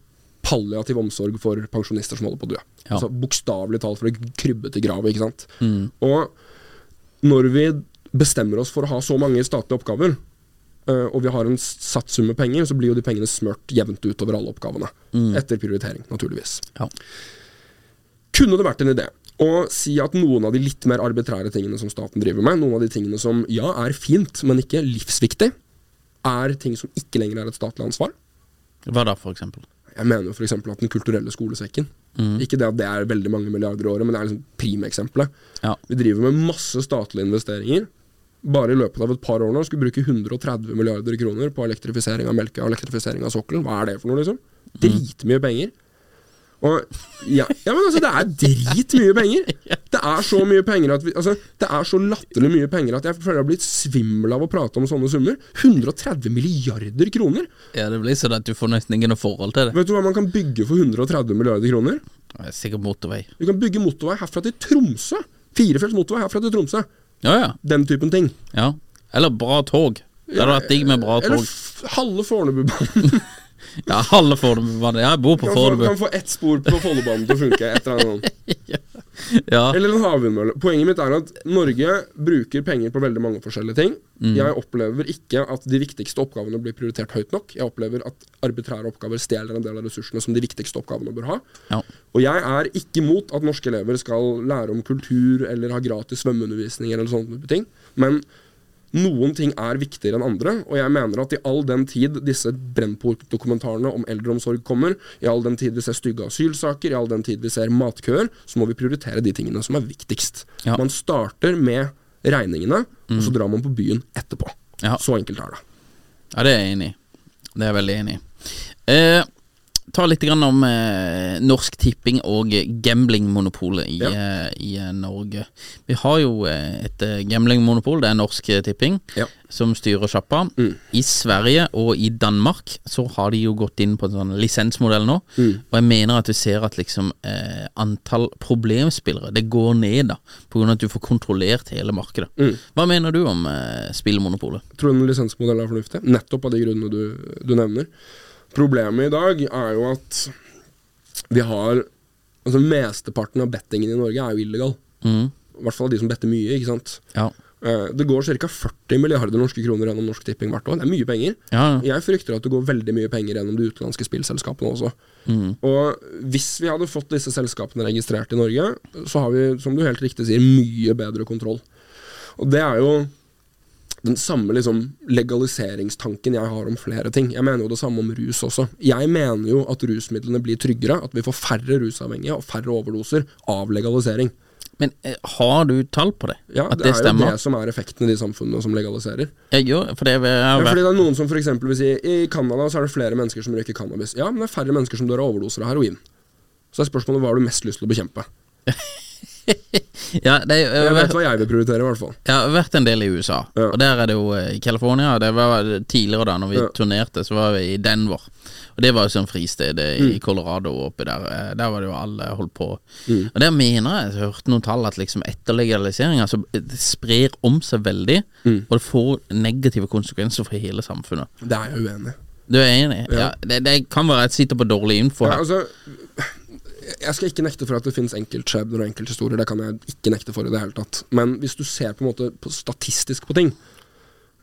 palliativ omsorg for pensjonister som holder på å dø. Ja. Altså Bokstavelig talt for å krybbe til gravet. ikke sant? Mm. Og når vi bestemmer oss for å ha så mange statlige oppgaver, eh, og vi har en satt sum med penger, så blir jo de pengene smørt jevnt utover alle oppgavene. Etter prioritering, naturligvis. Ja. Kunne det vært en idé å si at noen av de litt mer arbitrære tingene som staten driver med, noen av de tingene som ja, er fint, men ikke livsviktig, er ting som ikke lenger er et statlig ansvar? Hva da, for eksempel? Jeg mener jo f.eks. at Den kulturelle skolesekken Ikke det at det er veldig mange milliarder i året, men det er liksom primeksempelet. Ja. Vi driver med masse statlige investeringer. Bare i løpet av et par år nå skulle vi bruke 130 milliarder kroner på elektrifisering av Melka og elektrifisering av sokkelen. Hva er det for noe, liksom? Dritmye penger. Og ja, ja, men altså, det er dritmye penger! Det er så mye penger vi, altså, Det er så latterlig mye penger at jeg føler jeg har blitt svimmel av å prate om sånne summer. 130 milliarder kroner! Ja, det blir sånn at du får nesten ingen forhold til det. Vet du hva man kan bygge for 130 milliarder kroner? Det er Sikkert motorvei. Du kan bygge motorvei herfra til Tromsø! Firefelts motorvei herfra til Tromsø. Ja, ja. Den typen ting. ja. Eller bra tog. Det hadde vært digg med bra Eller tog. f halve Fornebubanen. [laughs] Ja, halve Fornebubanen. Ja, jeg bor på Fornebu. kan få ett spor på Follobanen til å funke. Et eller annet. [laughs] Ja. Eller en havvindmølle. Poenget mitt er at Norge bruker penger på veldig mange forskjellige ting. Mm. Jeg opplever ikke at de viktigste oppgavene blir prioritert høyt nok. Jeg opplever at arbitrære oppgaver stjeler en del av ressursene som de viktigste oppgavene bør ha. Ja. Og jeg er ikke mot at norske elever skal lære om kultur eller ha gratis svømmeundervisning eller sånne type ting. Men noen ting er viktigere enn andre, og jeg mener at i all den tid disse Brennpunkt-dokumentarene om eldreomsorg kommer, i all den tid vi ser stygge asylsaker, i all den tid vi ser matkøer, så må vi prioritere de tingene som er viktigst. Ja. Man starter med regningene, og så drar man på byen etterpå. Ja. Så enkelt er det. Ja, det er jeg enig i. Det er jeg veldig enig i. Eh, ta litt grann om eh, Norsk Tipping og gamblingmonopolet i, Ja. eh, i eh, Norge. Vi har jo eh, et gamblingmonopol, det er Norsk Tipping, Ja. som styrer sjappa. Mm. I Sverige og i Danmark så har de jo gått inn på en sånn lisensmodell nå. Mm. Og jeg mener at du ser at liksom eh, antall problemspillere Det går ned, da, av at du får kontrollert hele markedet. Mm. Hva mener du om eh, spillmonopolet? tror du en lisensmodell er fornuftig, nettopp av de grunnene du, du nevner. Problemet i dag er jo at vi har Altså Mesteparten av bettingen i Norge er jo illegal. Mm. I hvert fall de som better mye. ikke sant? Ja. Eh, Det går ca. 40 milliarder norske kroner gjennom Norsk Tipping hvert år. Det er mye penger. ja. Jeg frykter at det går veldig mye penger gjennom de utenlandske spillselskapene også. Mm. Og hvis vi hadde fått disse selskapene registrert i Norge, så har vi, som du helt riktig sier, mye bedre kontroll. Og det er jo den samme liksom legaliseringstanken jeg har om flere ting. Jeg mener jo det samme om rus også. Jeg mener jo at rusmidlene blir tryggere, at vi får færre rusavhengige og færre overdoser av legalisering. Men eh, har du tall på det? Ja, at det, det, er jo det som er effekten i de samfunnene som legaliserer. Jeg gjør, for det jeg Ja, fordi det er noen som eksempel vil si I Canada så er det flere mennesker som røyker cannabis. Ja, men det er færre mennesker som dør av overdoser av heroin. Så er spørsmålet hva har du mest lyst til å bekjempe. [laughs] [laughs] ja, det, jeg, Jeg vet hva jeg vil prioritere, i hvert fall. jeg har vært en del i USA, Ja. og der er det jo eh, i California. Det var tidligere, da når vi Ja. turnerte, så var vi i Denver. Og det var jo sånn fristed eh, Mm. i Colorado oppi der. Eh, Der var det jo alle holdt på. Og der mener jeg, jeg hørte noen tall, at liksom etter legaliseringa så det sprer om seg veldig, Mm. og det får negative konsekvenser for hele samfunnet. Det er jeg uenig i. Du er enig? Ja. Ja. det, det kan være jeg sitter på dårlig info Ja, her. altså, jeg skal ikke nekte for at det finnes enkeltskjebner og enkelthistorier. Det kan jeg ikke nekte for i det hele tatt. Men hvis du ser på en måte på statistisk på ting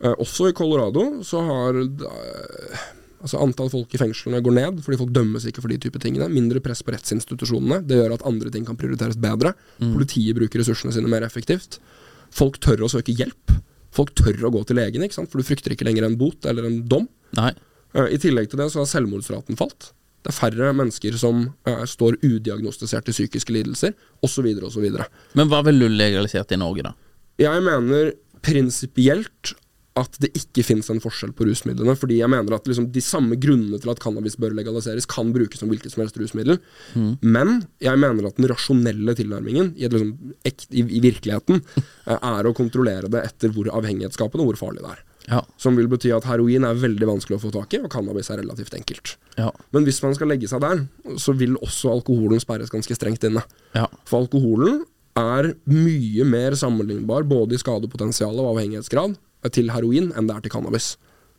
eh, Også i Colorado så har eh, altså antall folk i fengslene går ned, fordi folk dømmes ikke for de type tingene. Mindre press på rettsinstitusjonene. Det gjør at andre ting kan prioriteres bedre. Politiet bruker ressursene sine mer effektivt. Folk tør å søke hjelp. Folk tør å gå til legen, ikke sant? for du frykter ikke lenger en bot eller en dom. Nei. Eh, I tillegg til det så har selvmordsraten falt. Det er færre mennesker som uh, står udiagnostisert i psykiske lidelser, osv. osv. Men hva vil du legalisert i Norge, da? Jeg mener prinsipielt at det ikke finnes en forskjell på rusmidlene. Fordi jeg mener at liksom de samme grunnene til at cannabis bør legaliseres, kan brukes som hvilket som helst rusmiddel. Men jeg mener at den rasjonelle tilnærmingen i, liksom, i, i virkeligheten eh, er å kontrollere det etter hvor avhengighetsskapende og hvor farlig det er. Ja. Som vil bety at heroin er veldig vanskelig å få tak i, og cannabis er relativt enkelt. Ja. Men hvis man skal legge seg der, så vil også alkoholen sperres ganske strengt inne. Ja. For alkoholen er mye mer sammenlignbar både i skadepotensial og avhengighetsgrad til heroin enn det er til cannabis.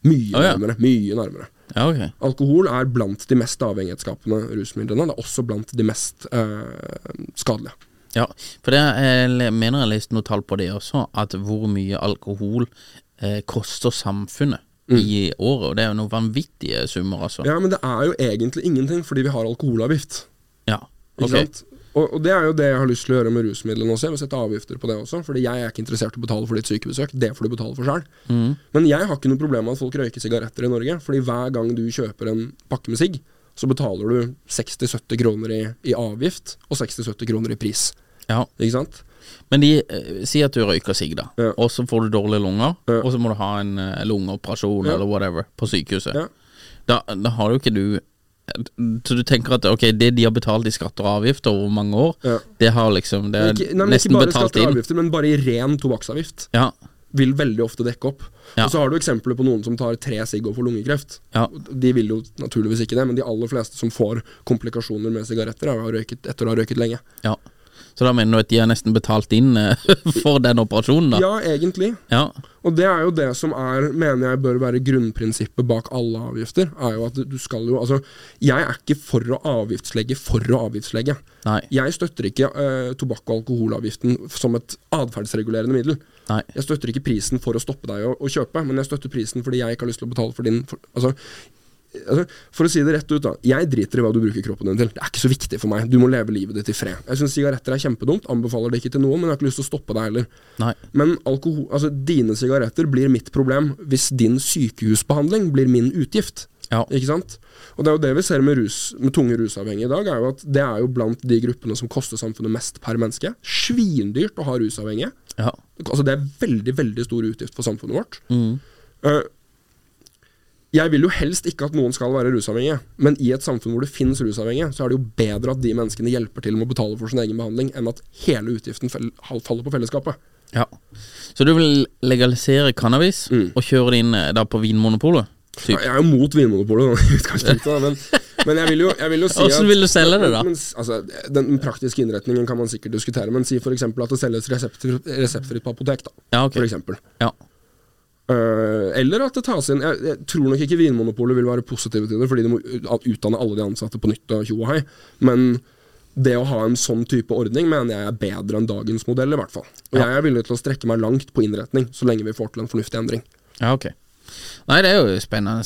Mye oh, nærmere. Mye nærmere. ja, ok. Alkohol er blant de mest avhengighetsskapende rusmidlene. Det er også blant de mest eh, skadelige. Ja, for det jeg mener jeg leste noe tall på det også, at hvor mye alkohol eh, koster samfunnet i året. Og det er jo noen vanvittige summer, altså. Ja, men det er jo egentlig ingenting, fordi vi har alkoholavgift. Ja, Ikke sant? Og, og det er jo det jeg har lyst til å gjøre med rusmidlene også. Jeg vil sette avgifter på det også, fordi jeg er ikke interessert i å betale for ditt sykebesøk. Det får du betale for sjøl. Men jeg har ikke noe problem med at folk røyker sigaretter i Norge, fordi hver gang du kjøper en pakke med sigg, så betaler du 60-70 kroner i, i avgift og 60-70 kroner i pris. Ja. Ikke sant? Men de eh, sier at du røyker sigg, da, Ja. og så får du dårlige lunger, Ja. og så må du ha en eh, lungeoperasjon Ja. eller whatever på sykehuset. Ja. Da, da har jo ikke du Så du tenker at ok, det de har betalt i skatter og avgifter over mange år, Ja. det har liksom Det er Ikke, nei, men nesten ikke bare betalt skatter og inn. avgifter, men bare i ren tobakksavgift. Ja. Vil veldig ofte dekke opp. Ja. Og så har du eksempler på noen som tar tre sigg og får lungekreft. Ja. De vil jo naturligvis ikke det, men de aller fleste som får komplikasjoner med sigaretter, har røyket etter å ha røyket lenge. ja. Så da mener du at de har nesten betalt inn eh, [laughs] for den operasjonen, da? Ja, egentlig. Ja. Og det er jo det som er, mener jeg bør være grunnprinsippet bak alle avgifter. Er jo at du skal jo Altså, jeg er ikke for å avgiftslegge for å avgiftslegge. Nei. Jeg støtter ikke uh, tobakk- og alkoholavgiften som et atferdsregulerende middel. Nei. Jeg støtter ikke prisen for å stoppe deg å, å kjøpe, men jeg støtter prisen fordi jeg ikke har lyst til å betale for din for, altså, altså, For å si det rett ut, da. Jeg driter i hva du bruker kroppen din til. Det er ikke så viktig for meg. Du må leve livet ditt i fred. Jeg syns sigaretter er kjempedumt, anbefaler det ikke til noen, men jeg har ikke lyst til å stoppe deg heller. Nei. Men alkohol, altså, dine sigaretter blir mitt problem hvis din sykehusbehandling blir min utgift. Ja. Ikke sant? Og det er jo det vi ser med, rus, med tunge rusavhengige i dag, er jo at det er jo blant de gruppene som koster samfunnet mest per menneske. Svindyrt å ha rusavhengige. Ja. Altså Det er veldig, veldig stor utgift for samfunnet vårt. Mm. Eh, jeg vil jo helst ikke at noen skal være rusavhengige, men i et samfunn hvor det finnes rusavhengige, så er det jo bedre at de menneskene hjelper til med å betale for sin egen behandling, enn at hele utgiften faller på fellesskapet. ja. Så du vil legalisere cannabis Mm. og kjøre det inn eh, da på Vinmonopolet? Ja, jeg er jo mot Vinmonopolet [laughs] i utgangspunktet, men, men jeg vil jo, jeg vil jo si Hvordan vil du selge det, da? Men, altså, den praktiske innretningen kan man sikkert diskutere, men si f.eks. at det selges reseptfritt, på apotek. da, Ja, ok. for eksempel. Ja. Eh, eller at det tas inn jeg, jeg tror nok ikke Vinmonopolet vil være positive til det, fordi de må utdanne alle de ansatte på nytt. og tjo og hei Men det å ha en sånn type ordning mener jeg er bedre enn dagens modell, i hvert fall. Og Ja. jeg er villig til å strekke meg langt på innretning, så lenge vi får til en fornuftig endring. Ja, ok. Nei, det er jo spennende.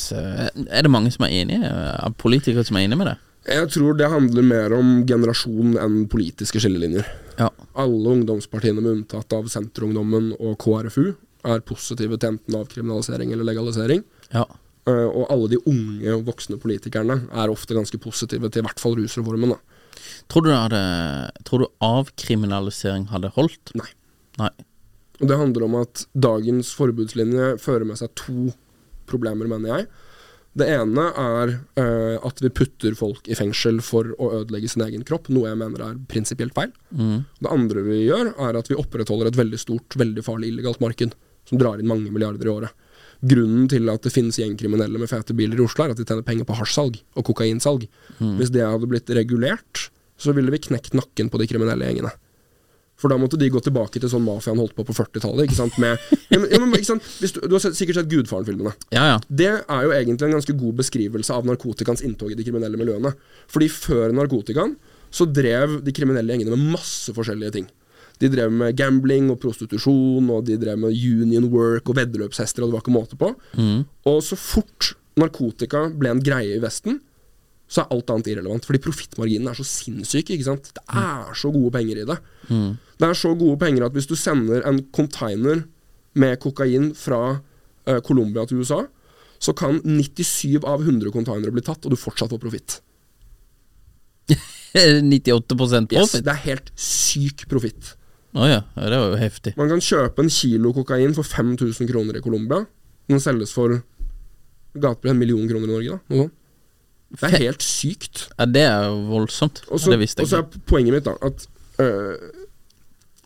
Er det mange som er enige? Er Av politikere som er enige med det? Jeg tror det handler mer om generasjon enn politiske skillelinjer. Ja. Alle ungdomspartiene, med unntatt av Senterungdommen og KrFU, er positive til enten avkriminalisering eller legalisering. Ja. Uh, og alle de unge og voksne politikerne er ofte ganske positive til i hvert fall rusreformen. Da. Tror du, hadde, tror du avkriminalisering hadde holdt? Nei. Nei. Og det handler om at dagens forbudslinje fører med seg to problemer, mener jeg. Det ene er uh, at vi putter folk i fengsel for å ødelegge sin egen kropp, noe jeg mener er prinsipielt feil. Mm. Det andre vi gjør, er at vi opprettholder et veldig stort, veldig farlig illegalt marked, som drar inn mange milliarder i året. Grunnen til at det finnes gjengkriminelle med fete biler i Oslo, er at de tjener penger på hasjsalg og kokainsalg. Hvis det hadde blitt regulert, så ville vi knekt nakken på de kriminelle gjengene. For da måtte de gå tilbake til sånn mafiaen holdt på på 40-tallet. ikke sant? Med, [laughs] ja, men, ja, men, ikke sant? Du, du har sikkert sett Gudfaren-filmene. Ja, ja. Det er jo egentlig en ganske god beskrivelse av narkotikans inntog i de kriminelle miljøene. Fordi før narkotikaen så drev de kriminelle gjengene med masse forskjellige ting. De drev med gambling og prostitusjon, og de drev med union work og veddeløpshester, og det var ikke måte på. Og så fort narkotika ble en greie i Vesten, så er alt annet irrelevant. Fordi profittmarginene er så sinnssyke. ikke sant? Det er så gode penger i det. Det er så gode penger at hvis du sender en container med kokain fra uh, Colombia til USA, så kan 97 av 100 containere bli tatt, og du fortsatt får profitt. [laughs] 98 Yes, profit? det er helt syk profitt. Å ja. ja, det var jo heftig. Man kan kjøpe en kilo kokain for 5000 kroner i Colombia. Den selges for gatepris en million kroner i Norge. da. Det er helt sykt. Ja, det er jo voldsomt. Og så det visste og så er poenget mitt da at øh,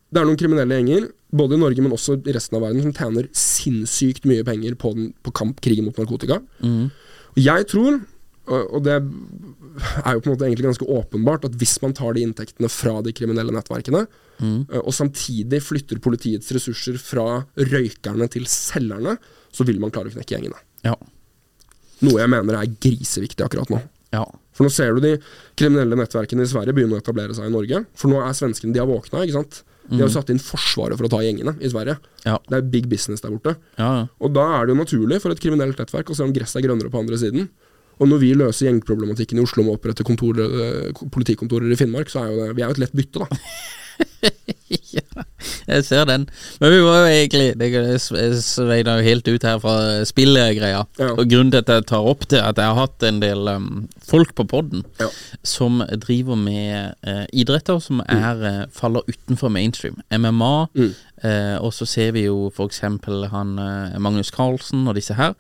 det er noen kriminelle gjenger, både i Norge, men også i resten av verden, som tjener sinnssykt mye penger på, den, på kamp, krigen mot narkotika. Mm. Og Jeg tror, og det er jo på en måte egentlig ganske åpenbart, at hvis man tar de inntektene fra de kriminelle nettverkene, Mhm. øh, og samtidig flytter politiets ressurser fra røykerne til selgerne, så vil man klare å knekke gjengene. Ja. Noe jeg mener er griseviktig akkurat nå. ja. For nå ser du de kriminelle nettverkene i Sverige begynne å etablere seg i Norge. For nå er svenskene de har våkna, ikke sant. De har jo satt inn Forsvaret for å ta gjengene i Sverige. Ja. Det er big business der borte. Ja, ja. Og da er det jo naturlig for et kriminelt nettverk å se om gresset er grønnere på andre siden. Og når vi løser gjengproblematikken i Oslo med å opprette eh, politikontorer i Finnmark, så er jo det, vi er jo et lett bytte, da. [laughs] Jeg ser den. Men vi var jo egentlig Det sveina jo helt ut her fra spillgreia. Ja. Og grunnen til at jeg tar opp det, at jeg har hatt en del um, folk på podden Ja. som driver med uh, idretter som er, uh, faller utenfor mainstream. MMA, eh, og så ser vi jo eksempel han Magnus Carlsen og disse her,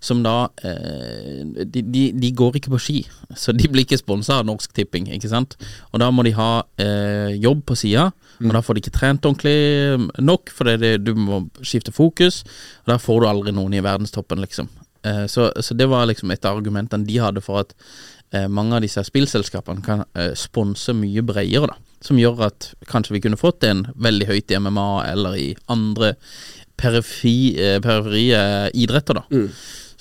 som da de, de, de går ikke på ski, så de blir ikke sponsa av Norsk Tipping, ikke sant. Og da må de ha jobb på sida, og da får de ikke trent ordentlig nok, fordi det, du må skifte fokus, og da får du aldri noen i verdenstoppen, liksom. Eh, så, så det var liksom et av argumentene de hadde for at eh, mange av disse spillselskapene kan eh, sponse mye bredere, da. Som gjør at kanskje vi kunne fått en veldig høyt i MMA eller i andre periferie, eh, periferie idretter, da.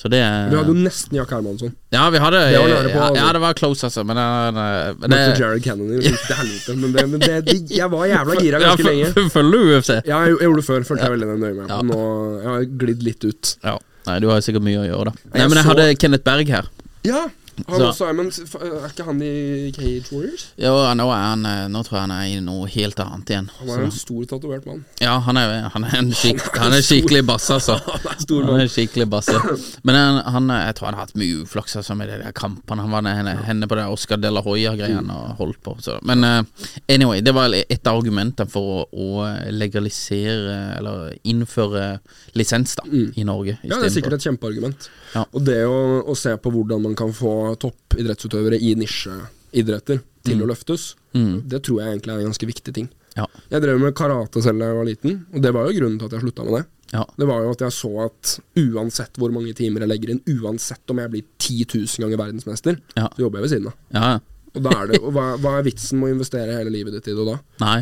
Så det Vi hadde jo nesten Jack Hermansson. Ja, vi hadde Det var på, ja, altså. ja, det var close, altså. Men, det- men Møtte det, Jared Kennedy. Det gikk til helvete. Men, det, men det, jeg var jævla gira ganske lenge. Følger du UFC? Ja, jeg, jeg gjorde det før. Følte jeg veldig nøye med. Ja. Nå jeg har jeg glidd litt ut. Ja. Nei, du har sikkert mye å gjøre, da. Nei, men jeg hadde Kenneth Berg her. Ja, han Så- også er ikke han i Cage Warriors? Jo, nå, er han, eh, nå tror jeg han er i noe helt annet igjen. Han er en stor tatovert mann. Ja, han er, han er en skik, han er skikkelig bass, [laughs] altså. Han er skikkelig basse. Men han, han, jeg tror han har hatt mye uflaks altså, med de der kampene. Han var henne, henne på det Oscar de la Hoya-greiene og holdt på. Så. Men eh, anyway, det var et av argumentene for å, legalisere, eller innføre lisens da, i Norge. Ja, det er sikkert et kjempeargument. Ja. Og det å, å se på hvordan man kan få toppidrettsutøvere i nisjeidretter til å løftes, det tror jeg egentlig er en ganske viktig ting. Ja. Jeg drev med karate selv da jeg var liten, og det var jo grunnen til at jeg slutta med det. Ja. Det var jo at jeg så at uansett hvor mange timer jeg legger inn, uansett om jeg blir 10 000 ganger verdensmester, så jobber jeg ved siden av. ja. Og, da er det, og hva, hva er vitsen med å investere hele livet ditt i det da? Nei.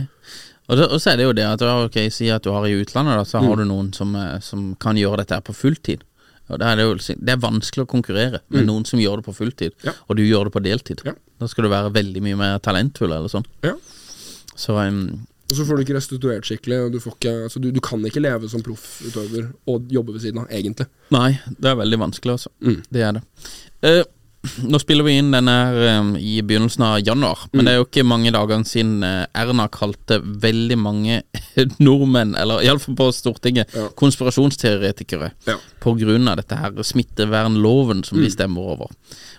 Og, det, og så er det jo det at ok, si at du har i utlandet, da, så har Mm. du noen som, eh, som kan gjøre dette her på fulltid. Og det, er jo, det er vanskelig å konkurrere med noen som gjør det på fulltid, Mm. Ja. og du gjør det på deltid. Ja. Da skal du være veldig mye mer talentfull eller sånn. Ja. Så um, Og så får du ikke restituert skikkelig, og du, får ikke, altså du, du kan ikke leve som proffutøver og jobbe ved siden av, egentlig. Nei, det er veldig vanskelig, altså. Mm. Det er det. Eh, nå spiller vi inn denne her eh, i begynnelsen av januar, men det er jo ikke mange dagene siden eh, Erna kalte veldig mange [laughs] nordmenn, eller iallfall på Stortinget, Ja. konspirasjonsteoretikere Ja. på grunn av dette her smittevernloven som de stemmer over.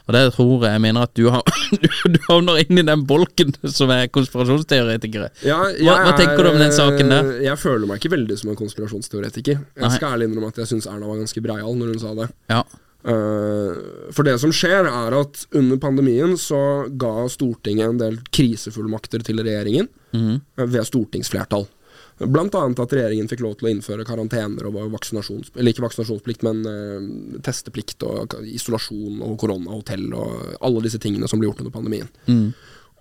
Og det tror jeg jeg mener at du, har, [laughs] du, du havner inn i den bolken [laughs] som er konspirasjonsteoretikere. Ja, Hva- hva tenker tenker du om den saken der? Jeg føler meg ikke veldig som en konspirasjonsteoretiker. Jeg Nei. skal ærlig innrømme at jeg syns Erna var ganske breial når hun sa det. Ja. Eh, for det som skjer, er at under pandemien så ga Stortinget en del krisefullmakter til regjeringen eh, ved stortingsflertall. Blant annet at regjeringen fikk lov til å innføre karantener og vaksinasjons... Eller ikke vaksinasjonsplikt, men uh, testeplikt og isolasjon og koronahotell og alle disse tingene som ble gjort under pandemien. Mm.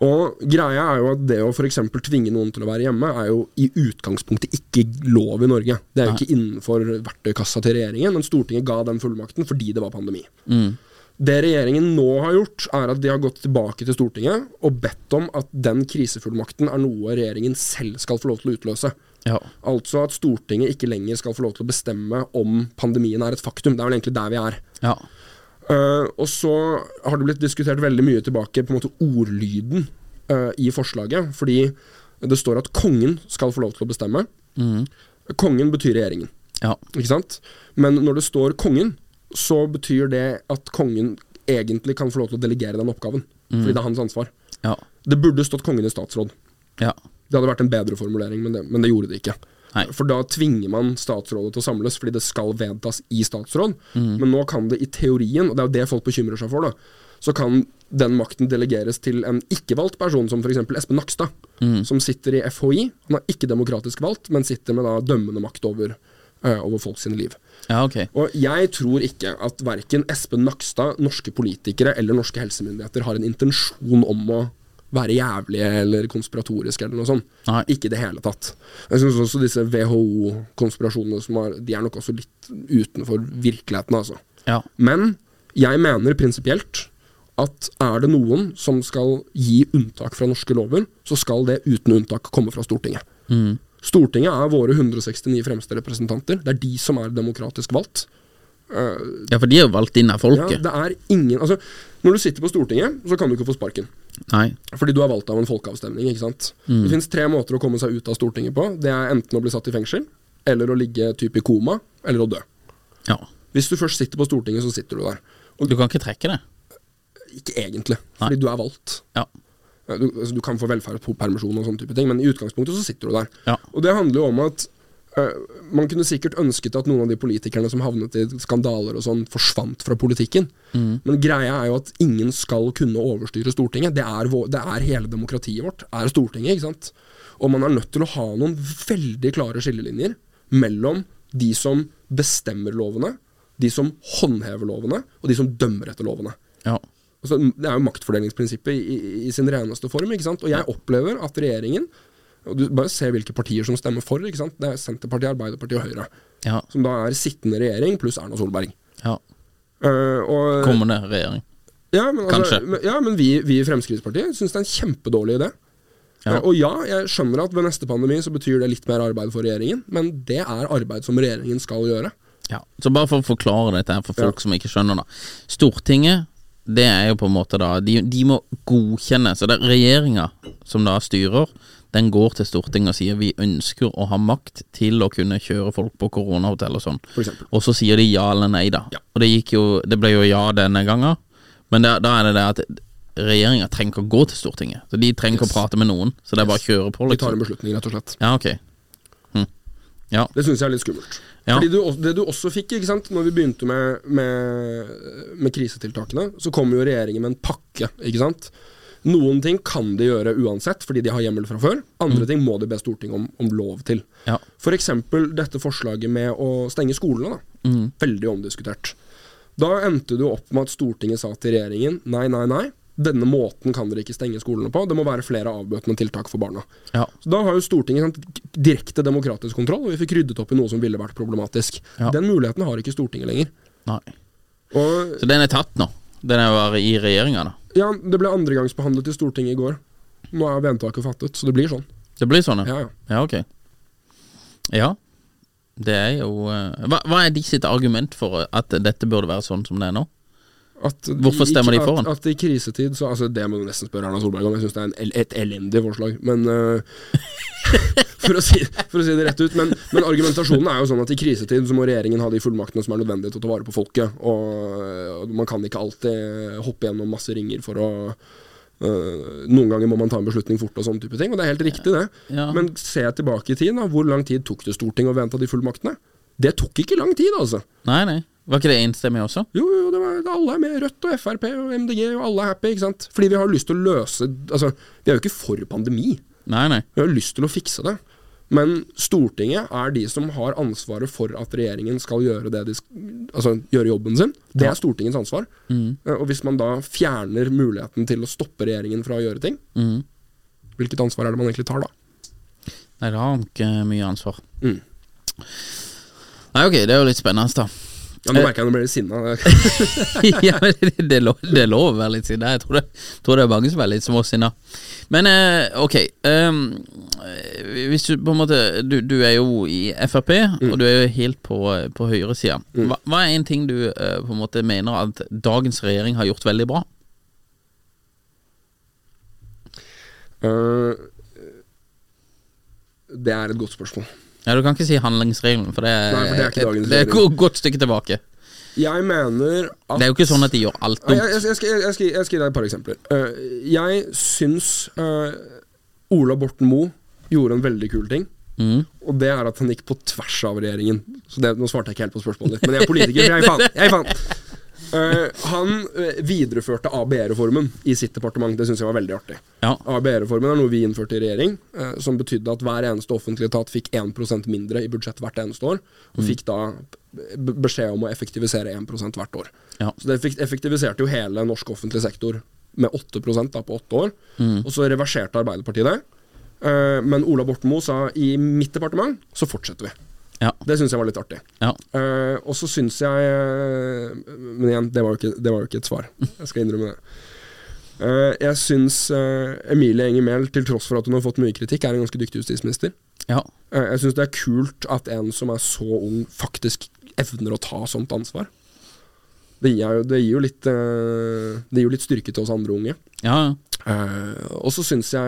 Og greia er jo at det å f.eks. tvinge noen til å være hjemme, er jo i utgangspunktet ikke lov i Norge. Det er jo ikke innenfor verktøykassa til regjeringen, men Stortinget ga den fullmakten fordi det var pandemi. Mm. Det regjeringen nå har gjort, er at de har gått tilbake til Stortinget og bedt om at den krisefullmakten er noe regjeringen selv skal få lov til å utløse. Ja. Altså at Stortinget ikke lenger skal få lov til å bestemme om pandemien er et faktum. Det er vel egentlig der vi er. ja. Eh, og så har det blitt diskutert veldig mye tilbake på en måte ordlyden uh, i forslaget. Fordi det står at kongen skal få lov til å bestemme. Mm. Kongen betyr regjeringen. ja. Ikke sant? Men når det står kongen, så betyr det at kongen egentlig kan få lov til å delegere den oppgaven. Fordi det er hans ansvar. Ja. Det burde stått kongen i statsråd. Ja. Det hadde vært en bedre formulering, men det, men det gjorde det ikke. Nei. For da tvinger man statsrådet til å samles, fordi det skal vedtas i statsråd. Mm. Men nå kan det i teorien, og det er jo det folk bekymrer seg for, da, så kan den makten delegeres til en ikke-valgt person, som f.eks. Espen Nakstad, mm. som sitter i FHI. Han er ikke demokratisk valgt, men sitter med da dømmende makt over, eh, over folk sine liv. ja, okay. Og jeg tror ikke at verken Espen Nakstad, norske politikere eller norske helsemyndigheter har en intensjon om å være jævlige eller konspiratoriske eller noe sånt. Nei. Ikke i det hele tatt. Jeg syns også disse WHO-konspirasjonene som har De er nok også litt utenfor virkeligheten, altså. Ja. Men jeg mener prinsipielt at er det noen som skal gi unntak fra norske lover, så skal det uten unntak komme fra Stortinget. Mm. Stortinget er våre 169 fremste representanter. Det er de som er demokratisk valgt. ja, for de er jo valgt inn av Ja, det er ingen Altså, når du sitter på Stortinget, så kan du ikke få sparken. Nei. Fordi du er valgt av en folkeavstemning, ikke sant. Det finnes tre måter å komme seg ut av Stortinget på. Det er enten å bli satt i fengsel, eller å ligge typ i koma, eller å dø. Ja. Hvis du først sitter på Stortinget, så sitter du der. Du kan ikke trekke det. Ikke egentlig, Nei. fordi du er valgt. Ja. Du, altså, du kan få velferdspermisjon og sånne type ting, men i utgangspunktet så sitter du der. Ja. Og det handler jo om at man kunne sikkert ønsket at noen av de politikerne som havnet i skandaler og sånn, forsvant fra politikken. Men greia er jo at ingen skal kunne overstyre Stortinget. Det er, det er hele demokratiet vårt, er Stortinget, ikke sant. Og man er nødt til å ha noen veldig klare skillelinjer mellom de som bestemmer lovene, de som håndhever lovene, og de som dømmer etter lovene. Ja. Altså, det er jo maktfordelingsprinsippet i, i, i sin reneste form. ikke sant? Og jeg opplever at regjeringen og du Bare ser hvilke partier som stemmer for. ikke sant? Det er Senterpartiet, Arbeiderpartiet og Høyre. Ja. Som da er sittende regjering pluss Erna Solberg. ja. Uh, og, Kommende regjering. ja, men, altså, Kanskje. ja, men vi, vi i Fremskrittspartiet syns det er en kjempedårlig idé. Ja. Uh, og ja, jeg skjønner at ved neste pandemi så betyr det litt mer arbeid for regjeringen, men det er arbeid som regjeringen skal gjøre. Ja. Så bare for å forklare dette her for folk som ikke skjønner da Stortinget, det er jo på en måte da De, de må godkjenne Så det er regjeringa som da styrer Den går til Stortinget og sier Vi ønsker å ha makt til å kunne kjøre folk på koronahotell og sånn Og så sier de ja eller nei da Ja. Og det jo Det ble jo ja denne gangen Men da, da er det det at Regjeringa trenger ikke å gå til Stortinget Så de trenger ikke Yes. å prate med noen Så det er bare å kjøre på Vi tar en liksom beslutning, rett og slett. Ja, ok hm. Ja, Det syns jeg er litt skummelt. Ja. Fordi du, Det du også fikk, ikke sant Når vi begynte med, med, med krisetiltakene, så kom jo regjeringen med en pakke. ikke sant Noen ting kan de gjøre uansett, fordi de har hjemmel fra før. Andre ting må de be Stortinget om, om lov til. ja, F.eks. dette forslaget med å stenge skolene. da Mm. Veldig omdiskutert. Da endte det jo opp med at Stortinget sa til regjeringen nei, nei, nei. Denne måten kan dere ikke stenge skolene på. Det må være flere avbøtende tiltak for barna. ja, Så Da har jo Stortinget sant, direkte demokratisk kontroll, og vi fikk ryddet opp i noe som ville vært problematisk. Ja. Den muligheten har ikke Stortinget lenger. nei Og Så den er tatt nå Den er jo bare i regjeringa da ja, Det ble andregangsbehandlet i Stortinget i går. Nå er vedtaket fattet, så det blir sånn. Det blir sånn, ja? Ja, ja. Ja, ok. Ja. Det er jo eh, hva, hva er de sitt argument for at dette burde være sånn som det er nå? At Hvorfor stemmer de for han? At, at i krisetid så altså Det må du nesten spørre Erna Solberg om. Jeg syns det er en, et elendig forslag. Men uh, [laughs] for, å si, for å si det rett ut. Men, men argumentasjonen er jo sånn at i krisetid så må regjeringen ha de fullmaktene som er nødvendige til å ta vare på folket. Og, og man kan ikke alltid hoppe gjennom masse ringer for å Uh, Noen ganger må man ta en beslutning fort og sånne type ting. Og det er helt riktig, det. Ja. Men se tilbake i tid, da. Hvor lang tid tok det Stortinget å vedta de fullmaktene? Det tok ikke lang tid, altså. Nei, nei. Var ikke det enstemmig også? Jo, jo, det var, alle er med. Rødt og Frp og MDG og alle er happy. ikke sant? Fordi vi har lyst til å løse Altså, vi er jo ikke for pandemi. Nei, nei. Vi har lyst til å fikse det. Men Stortinget er de som har ansvaret for at regjeringen skal gjøre det de Altså gjøre jobben sin. Det er Stortingets ansvar. Mm. Og hvis man da fjerner muligheten til å stoppe regjeringen fra å gjøre ting, mm. hvilket ansvar er det man egentlig tar da? Nei, det har ikke mye ansvar. Mm. Nei, ok, det er jo litt spennende, da. Ja, Nå merker jeg nå blir jeg sinna. [laughs] [laughs] ja, men det, er lov, det er lov å være litt sinna. Jeg tror det, tror det er mange som er litt småsinna. Men eh, ok. um, hvis du på en måte Du, du er jo i Frp, og du er jo helt på, på høyresida. Hva, hva er en ting du uh, på en måte mener at dagens regjering har gjort veldig bra? Uh, det er et godt spørsmål. Ja, Du kan ikke si handlingsregelen, for det Nei, for det er ikke dagens det er et godt stykke tilbake. Jeg mener at Det er jo ikke sånn at de gjør alt dumt. Jeg, jeg, jeg, skal, jeg, skal, jeg skal gi deg et par eksempler. Eh, jeg syns eh, Ola Borten Moe gjorde en veldig kul ting. Mm. Og det er at han gikk på tvers av regjeringen. Så det, Nå svarte jeg ikke helt på spørsmålet ditt, men jeg er politiker. Jeg er faen. Jeg er faen. Eh, han eh, videreførte ABE-reformen i sitt departement. Det syns jeg var veldig artig. Ja. ABE-reformen er noe vi innførte i regjering, eh, som betydde at hver eneste offentlige etat fikk 1% mindre i budsjett hvert eneste år, og fikk da beskjed om å effektivisere 1% hvert år. Ja. Så det effektiviserte jo hele norsk offentlig sektor med 8 da på åtte år. Mm. Og så reverserte Arbeiderpartiet det. Men Ola Borten Moe sa i mitt departement så fortsetter vi. Ja. Det syns jeg var litt artig. Ja. Uh, og så syns jeg eh, Men igjen, det var, jo ikke, det var jo ikke et svar. Jeg skal innrømme det. Uh, jeg syns uh, Emilie Enger Mehl, til tross for at hun har fått mye kritikk, er en ganske dyktig justisminister. Ja. Uh, jeg syns det er kult at en som er så ung, faktisk evner å ta sånt ansvar. Det gir, jo- det gir, jo, litt, det gir jo litt styrke til oss andre unge. ja. Og så syns jeg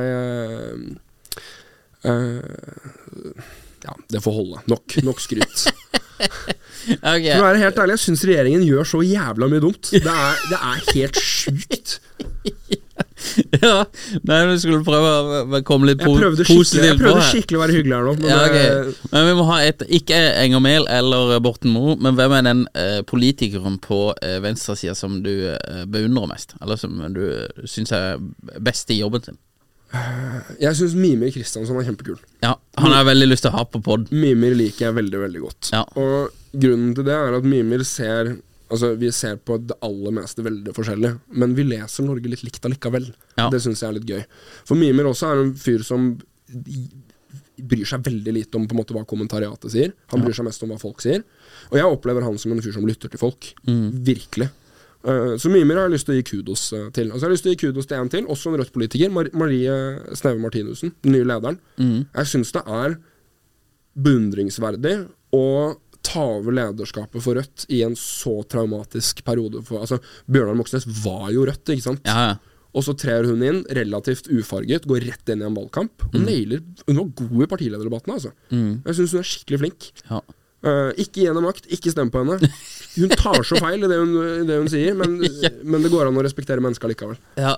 Ja, det får holde. Nok, nok skryt. [laughs] okay. For å være helt ærlig, jeg syns regjeringen gjør så jævla mye dumt. Det er, det er helt sjukt. ja, nei, vi skulle prøve å komme litt Jeg po prøvde skikkelig, positivt jeg prøvde skikkelig å være hyggelig her nå. Men Ja, det- Men vi må ha et Ikke Enger Mehl eller Borten Moe, men hvem er den eh, politikeren på eh, venstresida som du eh, beundrer mest? Eller som du uh, syns er best i jobben sin? Jeg syns Mimir Kristiansson er kjempekul. Ja, Han har jeg veldig lyst til å ha på pod. Mimir liker jeg veldig, veldig godt. Ja. Og grunnen til det er at Mimir ser Altså, vi ser på det aller meste veldig forskjellig, men vi leser Norge litt likt allikevel. Ja. Det syns jeg er litt gøy. For Mimir også er en fyr som bryr seg veldig lite om på en måte hva kommentariatet sier. Han bryr seg mest om hva folk sier. Og jeg opplever han som en fyr som lytter til folk. Virkelig. Eh, så Mimir har jeg lyst til å gi kudos eh, til. Og så har jeg lyst til å gi kudos til en til, også en Rødt-politiker. Marie Sneve Martinussen, den nye lederen. Jeg syns det er beundringsverdig å ta over lederskapet for Rødt i en så traumatisk periode. For, altså, Bjørnar Moxnes var jo Rødt, ikke sant? Ja, ja. Og så trer hun inn, relativt ufarget, går rett inn i en valgkamp. Og nailer Hun var god i partilederdebattene, altså. Jeg syns hun er skikkelig flink. ja. Eh, ikke gjennom makt, ikke stem på henne. Hun tar så feil i det hun, det hun sier, men, [laughs] men det går an å respektere mennesker likevel. Ja,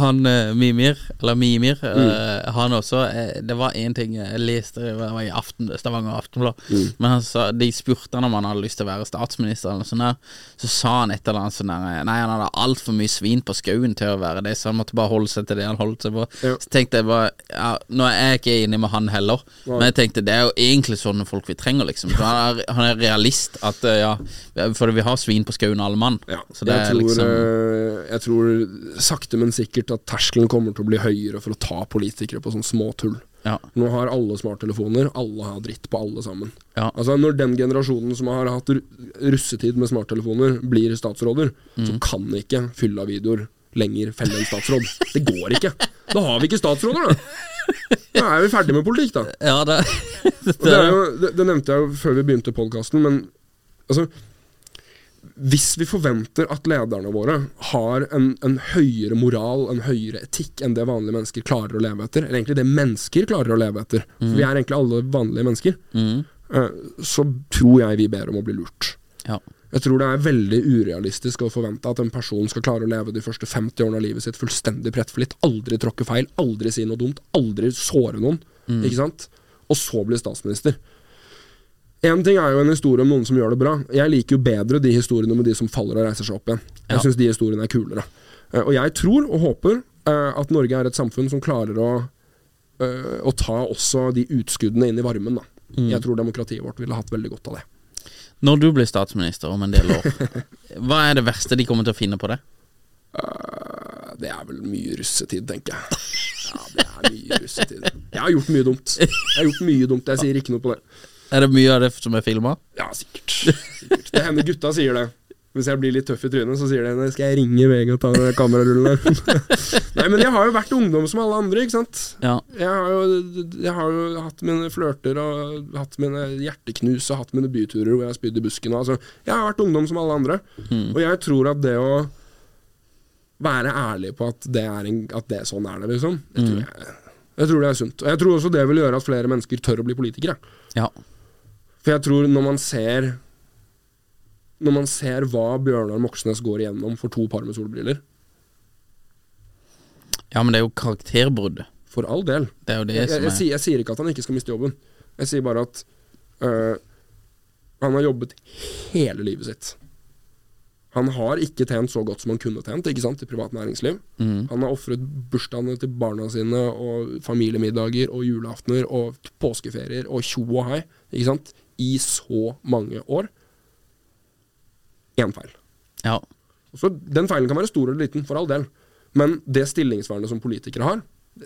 han eh, Mimir, eller Mimir, Mm. eh, han også eh, Det var én ting jeg leste det var i aften, Stavanger Aftenblad, Mm. men han sa, de spurte han om han hadde lyst til å være statsminister, eller sånn der. Så sa han et eller annet sånn der eh, Nei, han hadde altfor mye svin på skauen til å være det, så han måtte bare holde seg til det han holdt seg på. Ja. Så tenkte jeg bare ja, Nå er jeg ikke enig med han heller, men jeg tenkte det er jo egentlig sånne folk vi trenger, liksom. Han er, han er realist, at eh, ja For vi har svin på skauen, alle mann. Ja, Så det jeg, tror, liksom eh, jeg tror sakte, men sikkert at terskelen kommer til å bli høyere for å ta politikere på sånn små tull. Ja. Nå har alle smarttelefoner, alle har dritt på alle sammen. Ja. Altså Når den generasjonen som har hatt russetid med smarttelefoner, blir statsråder, så Mm. kan ikke fylla videoer lenger felle en statsråd. Det går ikke. Da har vi ikke statsråder, da! Da er vi ferdig med politikk, da. Ja, det, [laughs] det, det, jo, det, nevnte jeg jo før vi begynte podkasten, men altså Hvis vi forventer at lederne våre har en, en høyere moral, en høyere etikk enn det vanlige mennesker klarer å leve etter, eller egentlig det mennesker klarer å leve etter, for vi er egentlig alle vanlige mennesker, mm. så tror jeg vi ber om å bli lurt. ja. Jeg tror det er veldig urealistisk å forvente at en person skal klare å leve de første 50 årene av livet sitt fullstendig prettfritt, aldri tråkke feil, aldri si noe dumt, aldri såre noen, ikke sant? Og så bli statsminister. Én ting er jo en historie om noen som gjør det bra. Jeg liker jo bedre de historiene med de som faller og reiser seg opp igjen. Jeg Ja. synes de historiene er kulere. Eh, Og jeg tror og håper eh, at Norge er et samfunn som klarer å, eh, å ta også de utskuddene inn i varmen. Da. Jeg tror demokratiet vårt ville hatt veldig godt av det. Når du blir statsminister om en del år, [laughs] hva er det verste de kommer til å finne på det? Uh, Det er vel mye russetid, tenker jeg. Ja, det er mye russetid. Jeg har gjort mye dumt. Jeg har gjort mye dumt, jeg sier ikke noe på det. Er det mye av det som er filma? Ja, sikkert. sikkert. Det hender gutta sier det. Hvis jeg blir litt tøff i trynet, så sier de «Nei, 'skal jeg ringe VG og ta kamerarullen der'? [laughs] Nei, men jeg har jo vært ungdom som alle andre, ikke sant. Ja. Jeg har jo, jeg har jo hatt mine flørter og hatt mine hjerteknus og hatt mine byturer hvor jeg har spydd i busken. og Altså, jeg har vært ungdom som alle andre. Og jeg tror at det å være ærlig på at det er, en, at det sånn er det, liksom, det tror jeg, jeg tror det er sunt. Og jeg tror også det vil gjøre at flere mennesker tør å bli politikere. ja. For jeg tror når man ser Når man ser hva Bjørnar Moxnes går igjennom for to par med solbriller Ja, men det er jo karakterbrudd. For all del. Det er jo det Jeg, jeg, som jeg, er sier, jeg sier ikke at han ikke skal miste jobben. Jeg sier bare at øh, han har jobbet hele livet sitt. Han har ikke tjent så godt som han kunne tjent ikke sant, i privat næringsliv. Mm. Han har ofret bursdagene til barna sine og familiemiddager og julaftener og påskeferier og tjo og hei ikke sant, i så mange år. Én feil. Ja. Så Den feilen kan være stor eller liten, for all del. Men det stillingsvernet som politikere har,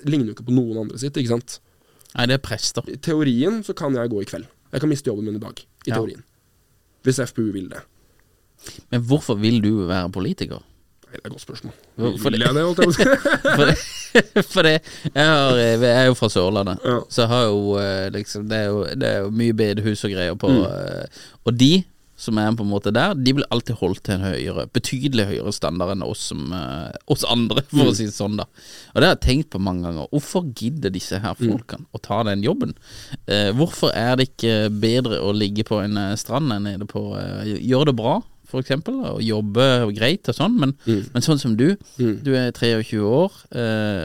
ligner jo ikke på noen andre sitt. ikke sant? Nei, det er prester. I teorien så kan jeg gå i kveld. Jeg kan miste jobben min i dag. I Ja. teorien. Hvis FPU vil det. Men hvorfor vil du være politiker? Nei, Det er et godt spørsmål. Hvorfor vil jeg det, holdt jeg på å si? [laughs] For det, jeg, har, jeg er jo fra Sørlandet, Ja. så har jo eh, liksom det er jo, det er jo mye bedehus og greier på Mm. eh, Og de som er på en måte der, de blir alltid holdt til en høyere, betydelig høyere standard enn oss, som, uh, oss andre, [laughs] for å si det sånn. da Og det har jeg tenkt på mange ganger. Hvorfor gidder disse her folkene å ta den jobben? Uh, hvorfor er det ikke bedre å ligge på en eh, strand enn nede på uh, Gjøre det bra, eksempel, og jobbe greit og sånn, men, men sånn som du, du er 23 år. Uh,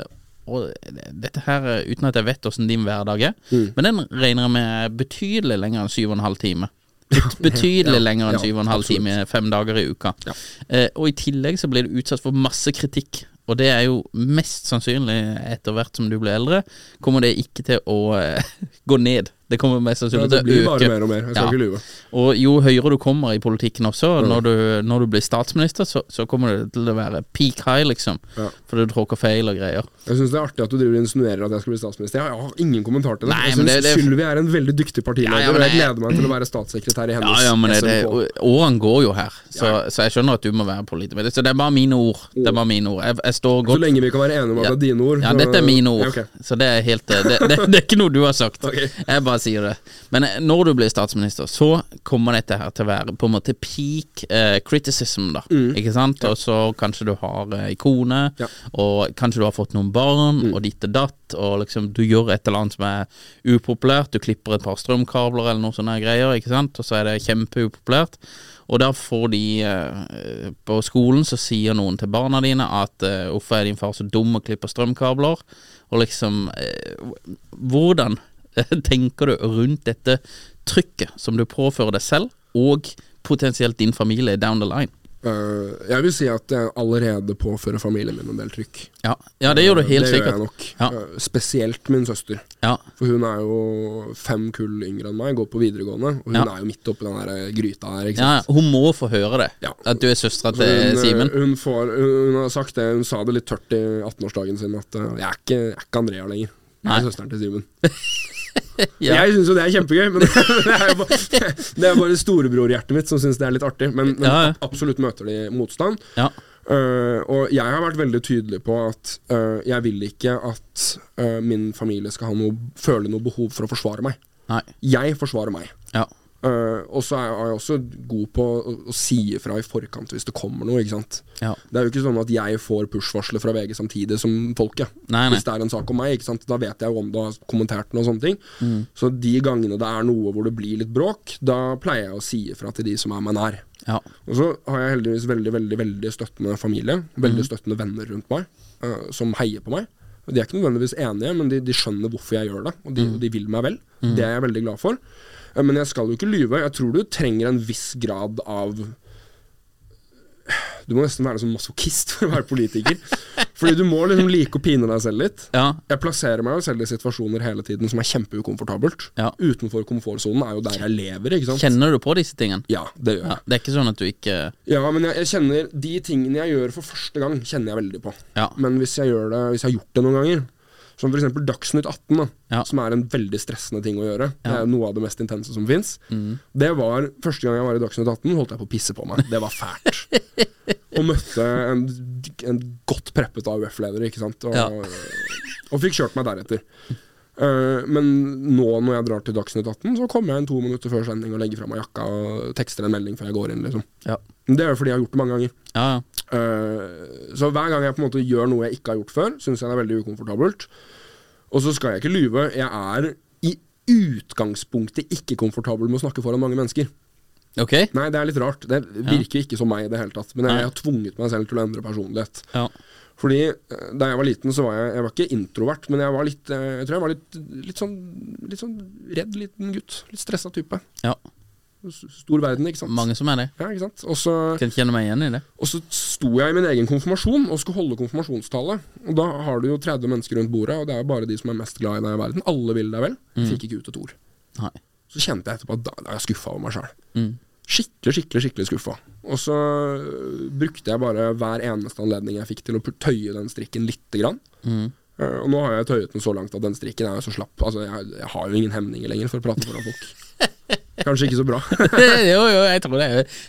og dette her, uten at jeg vet åssen din hverdag er, men den regner jeg med er betydelig lenger enn syv og [laughs] Betydelig lenger enn syv og en halv time, fem dager i uka. Eh, og i tillegg så blir du utsatt for masse kritikk. Og det er jo mest sannsynlig etter hvert som du blir eldre, kommer det ikke til å eh, [laughs] gå ned. Det kommer mest Ja, sannsynlig det til blir å bare mer og mer. Jeg skal Ja. ikke lyve. Og jo høyere du kommer i politikken også, når, du, når du blir statsminister, så, så kommer det til å være peak high, liksom. Ja. For du tråkker feil og greier. Jeg syns det er artig at du driver og insinuerer at jeg skal bli statsminister. Jeg har ingen kommentar til det. Nei, jeg men syns det- Sylvi er en veldig dyktig partileder, Ja, ja, og jeg gleder meg til å være statssekretær i hennes Ja, ja, men det, det, årene går jo her, så, så jeg skjønner at du må være politiker. Så det er bare mine ord. Det er bare mine ord. Jeg, jeg står Så lenge vi kan være enige om at Ja. det er dine ord. Ja, dette er mine ord, Ja, ok. så det er helt det, det, det er ikke noe du har sagt. [laughs] Okay. Jeg bare sier det. Men eh, når du blir statsminister, så kommer dette her til å være på en måte peak uh, criticism, da. Ikke sant? Og så kanskje du har ei kone, Mm. Ja. Mm. og kanskje du har fått noen barn, og ditt og datt, og liksom du gjør et eller annet som er upopulært. Du klipper et par strømkabler eller noe sånne greier, ikke sant, og så er det kjempeupopulært. Og da får de uh, På skolen så sier noen til barna dine at uh, hvorfor er din far så dum og klipper strømkabler? Og liksom uh, Hvordan [laughs] tenker du rundt dette trykket som du påfører deg selv, og potensielt din familie down the line? Uh, jeg vil si at jeg allerede påfører familien min en del trykk. Ja, ja det gjør du helt det sikkert. gjør jeg nok. Ja. Uh, spesielt min søster. Ja, For hun er jo fem kull yngre enn meg, går på videregående. Og hun er jo midt oppi den der gryta her. Ja, hun må få høre det. At du er søstera til Simen. Hun, hun, hun har sagt det, hun sa det litt tørt i 18-årsdagen sin, at uh, jeg, er ikke, jeg er ikke Andrea lenger. Jeg Nei. er søsteren til Simen. [laughs] [laughs] Ja. Jeg syns jo det er kjempegøy, men [laughs] det er jo bare, det er bare storebrorhjertet mitt som syns det er litt artig. Men, men Ja, absolutt møter de motstand. Ja. Eh, og jeg har vært veldig tydelig på at uh, jeg vil ikke at uh, min familie skal ha noe, føle noe behov for å forsvare meg. Nei. Jeg forsvarer meg. Ja. Eh, og så er jeg også god på å, å si ifra i forkant hvis det kommer noe. ikke sant? Ja. Det er jo ikke sånn at jeg får push-varsler fra VG samtidig som folket. Nei, nei. Hvis det er en sak om meg, ikke sant? da vet jeg jo om du har kommentert noe. og sånne ting. Mm. Så de gangene det er noe hvor det blir litt bråk, da pleier jeg å si ifra til de som er meg nær. Ja. Og så har jeg heldigvis veldig veldig, veldig støttende familie, veldig Mm. støttende venner rundt meg, uh, som heier på meg. De er ikke nødvendigvis enige, men de, de skjønner hvorfor jeg gjør det, og de, Mm. og de vil meg vel. Det er jeg veldig glad for. Men jeg skal jo ikke lyve. Jeg tror du trenger en viss grad av Du må nesten være sånn masochist for å være politiker. Fordi du må liksom like å pine deg selv litt. Ja. Jeg plasserer meg jo selv i situasjoner hele tiden som er kjempeukomfortabelt. Ja. Utenfor komfortsonen er jo der jeg lever, ikke sant? Kjenner du på disse tingene? Ja, det gjør jeg. Ja. Det er ikke sånn at du ikke Ja, men jeg, jeg kjenner De tingene jeg gjør for første gang, kjenner jeg veldig på. Men hvis jeg, gjør det, hvis jeg har gjort det noen ganger, som f.eks. Dagsnytt 18, da, Ja. som er en veldig stressende ting å gjøre, det er noe av det mest intense som fins, det var Første gang jeg var i Dagsnytt 18, holdt jeg på å pisse på meg. Det var fælt. [laughs] og møtte en, en godt preppet AUF-leder, ikke sant, og, Ja. og fikk kjørt meg deretter. Uh, men nå når jeg drar til Dagsnytt 18, så kommer jeg en to minutter før sending og legger fra meg jakka og tekster en melding før jeg går inn. liksom Ja. Det er jo fordi jeg har gjort det mange ganger. Ja, ja. Eh, så hver gang jeg på en måte gjør noe jeg ikke har gjort før, syns jeg det er veldig ukomfortabelt. Og så skal jeg ikke lyve, jeg er i utgangspunktet ikke komfortabel med å snakke foran mange mennesker. Ok. Nei, det er litt rart. Det virker ikke som meg i det hele tatt. Men jeg, jeg har tvunget meg selv til å endre personlighet. Ja. Fordi eh, da jeg var liten, så var jeg Jeg var ikke introvert, men jeg var litt eh, Jeg tror jeg var litt, litt sånn Litt sånn redd liten gutt. Litt stressa type. ja. Stor verden, ikke sant. Mange som er det. Ja, ikke sant. Og så Kan kjenne meg igjen i det. Og så sto jeg i min egen konfirmasjon og skulle holde konfirmasjonstale. Og da har du jo 30 mennesker rundt bordet, og det er jo bare de som er mest glad i deg i verden. Alle vil deg vel. Fikk ikke ut et ord. Nei. Så kjente jeg etterpå at da da er jeg skuffa over meg sjøl. Mm. Skikkelig, skikkelig skikkelig skuffa. Og så øh, brukte jeg bare hver eneste anledning jeg fikk til å tøye den strikken lite grann. Mm. Eh, og nå har jeg tøyet den så langt at den strikken er jo så slapp. Altså, jeg, jeg har jo ingen hemninger lenger for å prate foran folk. Kanskje ikke så bra. [laughs] jo, jo, jeg tror det.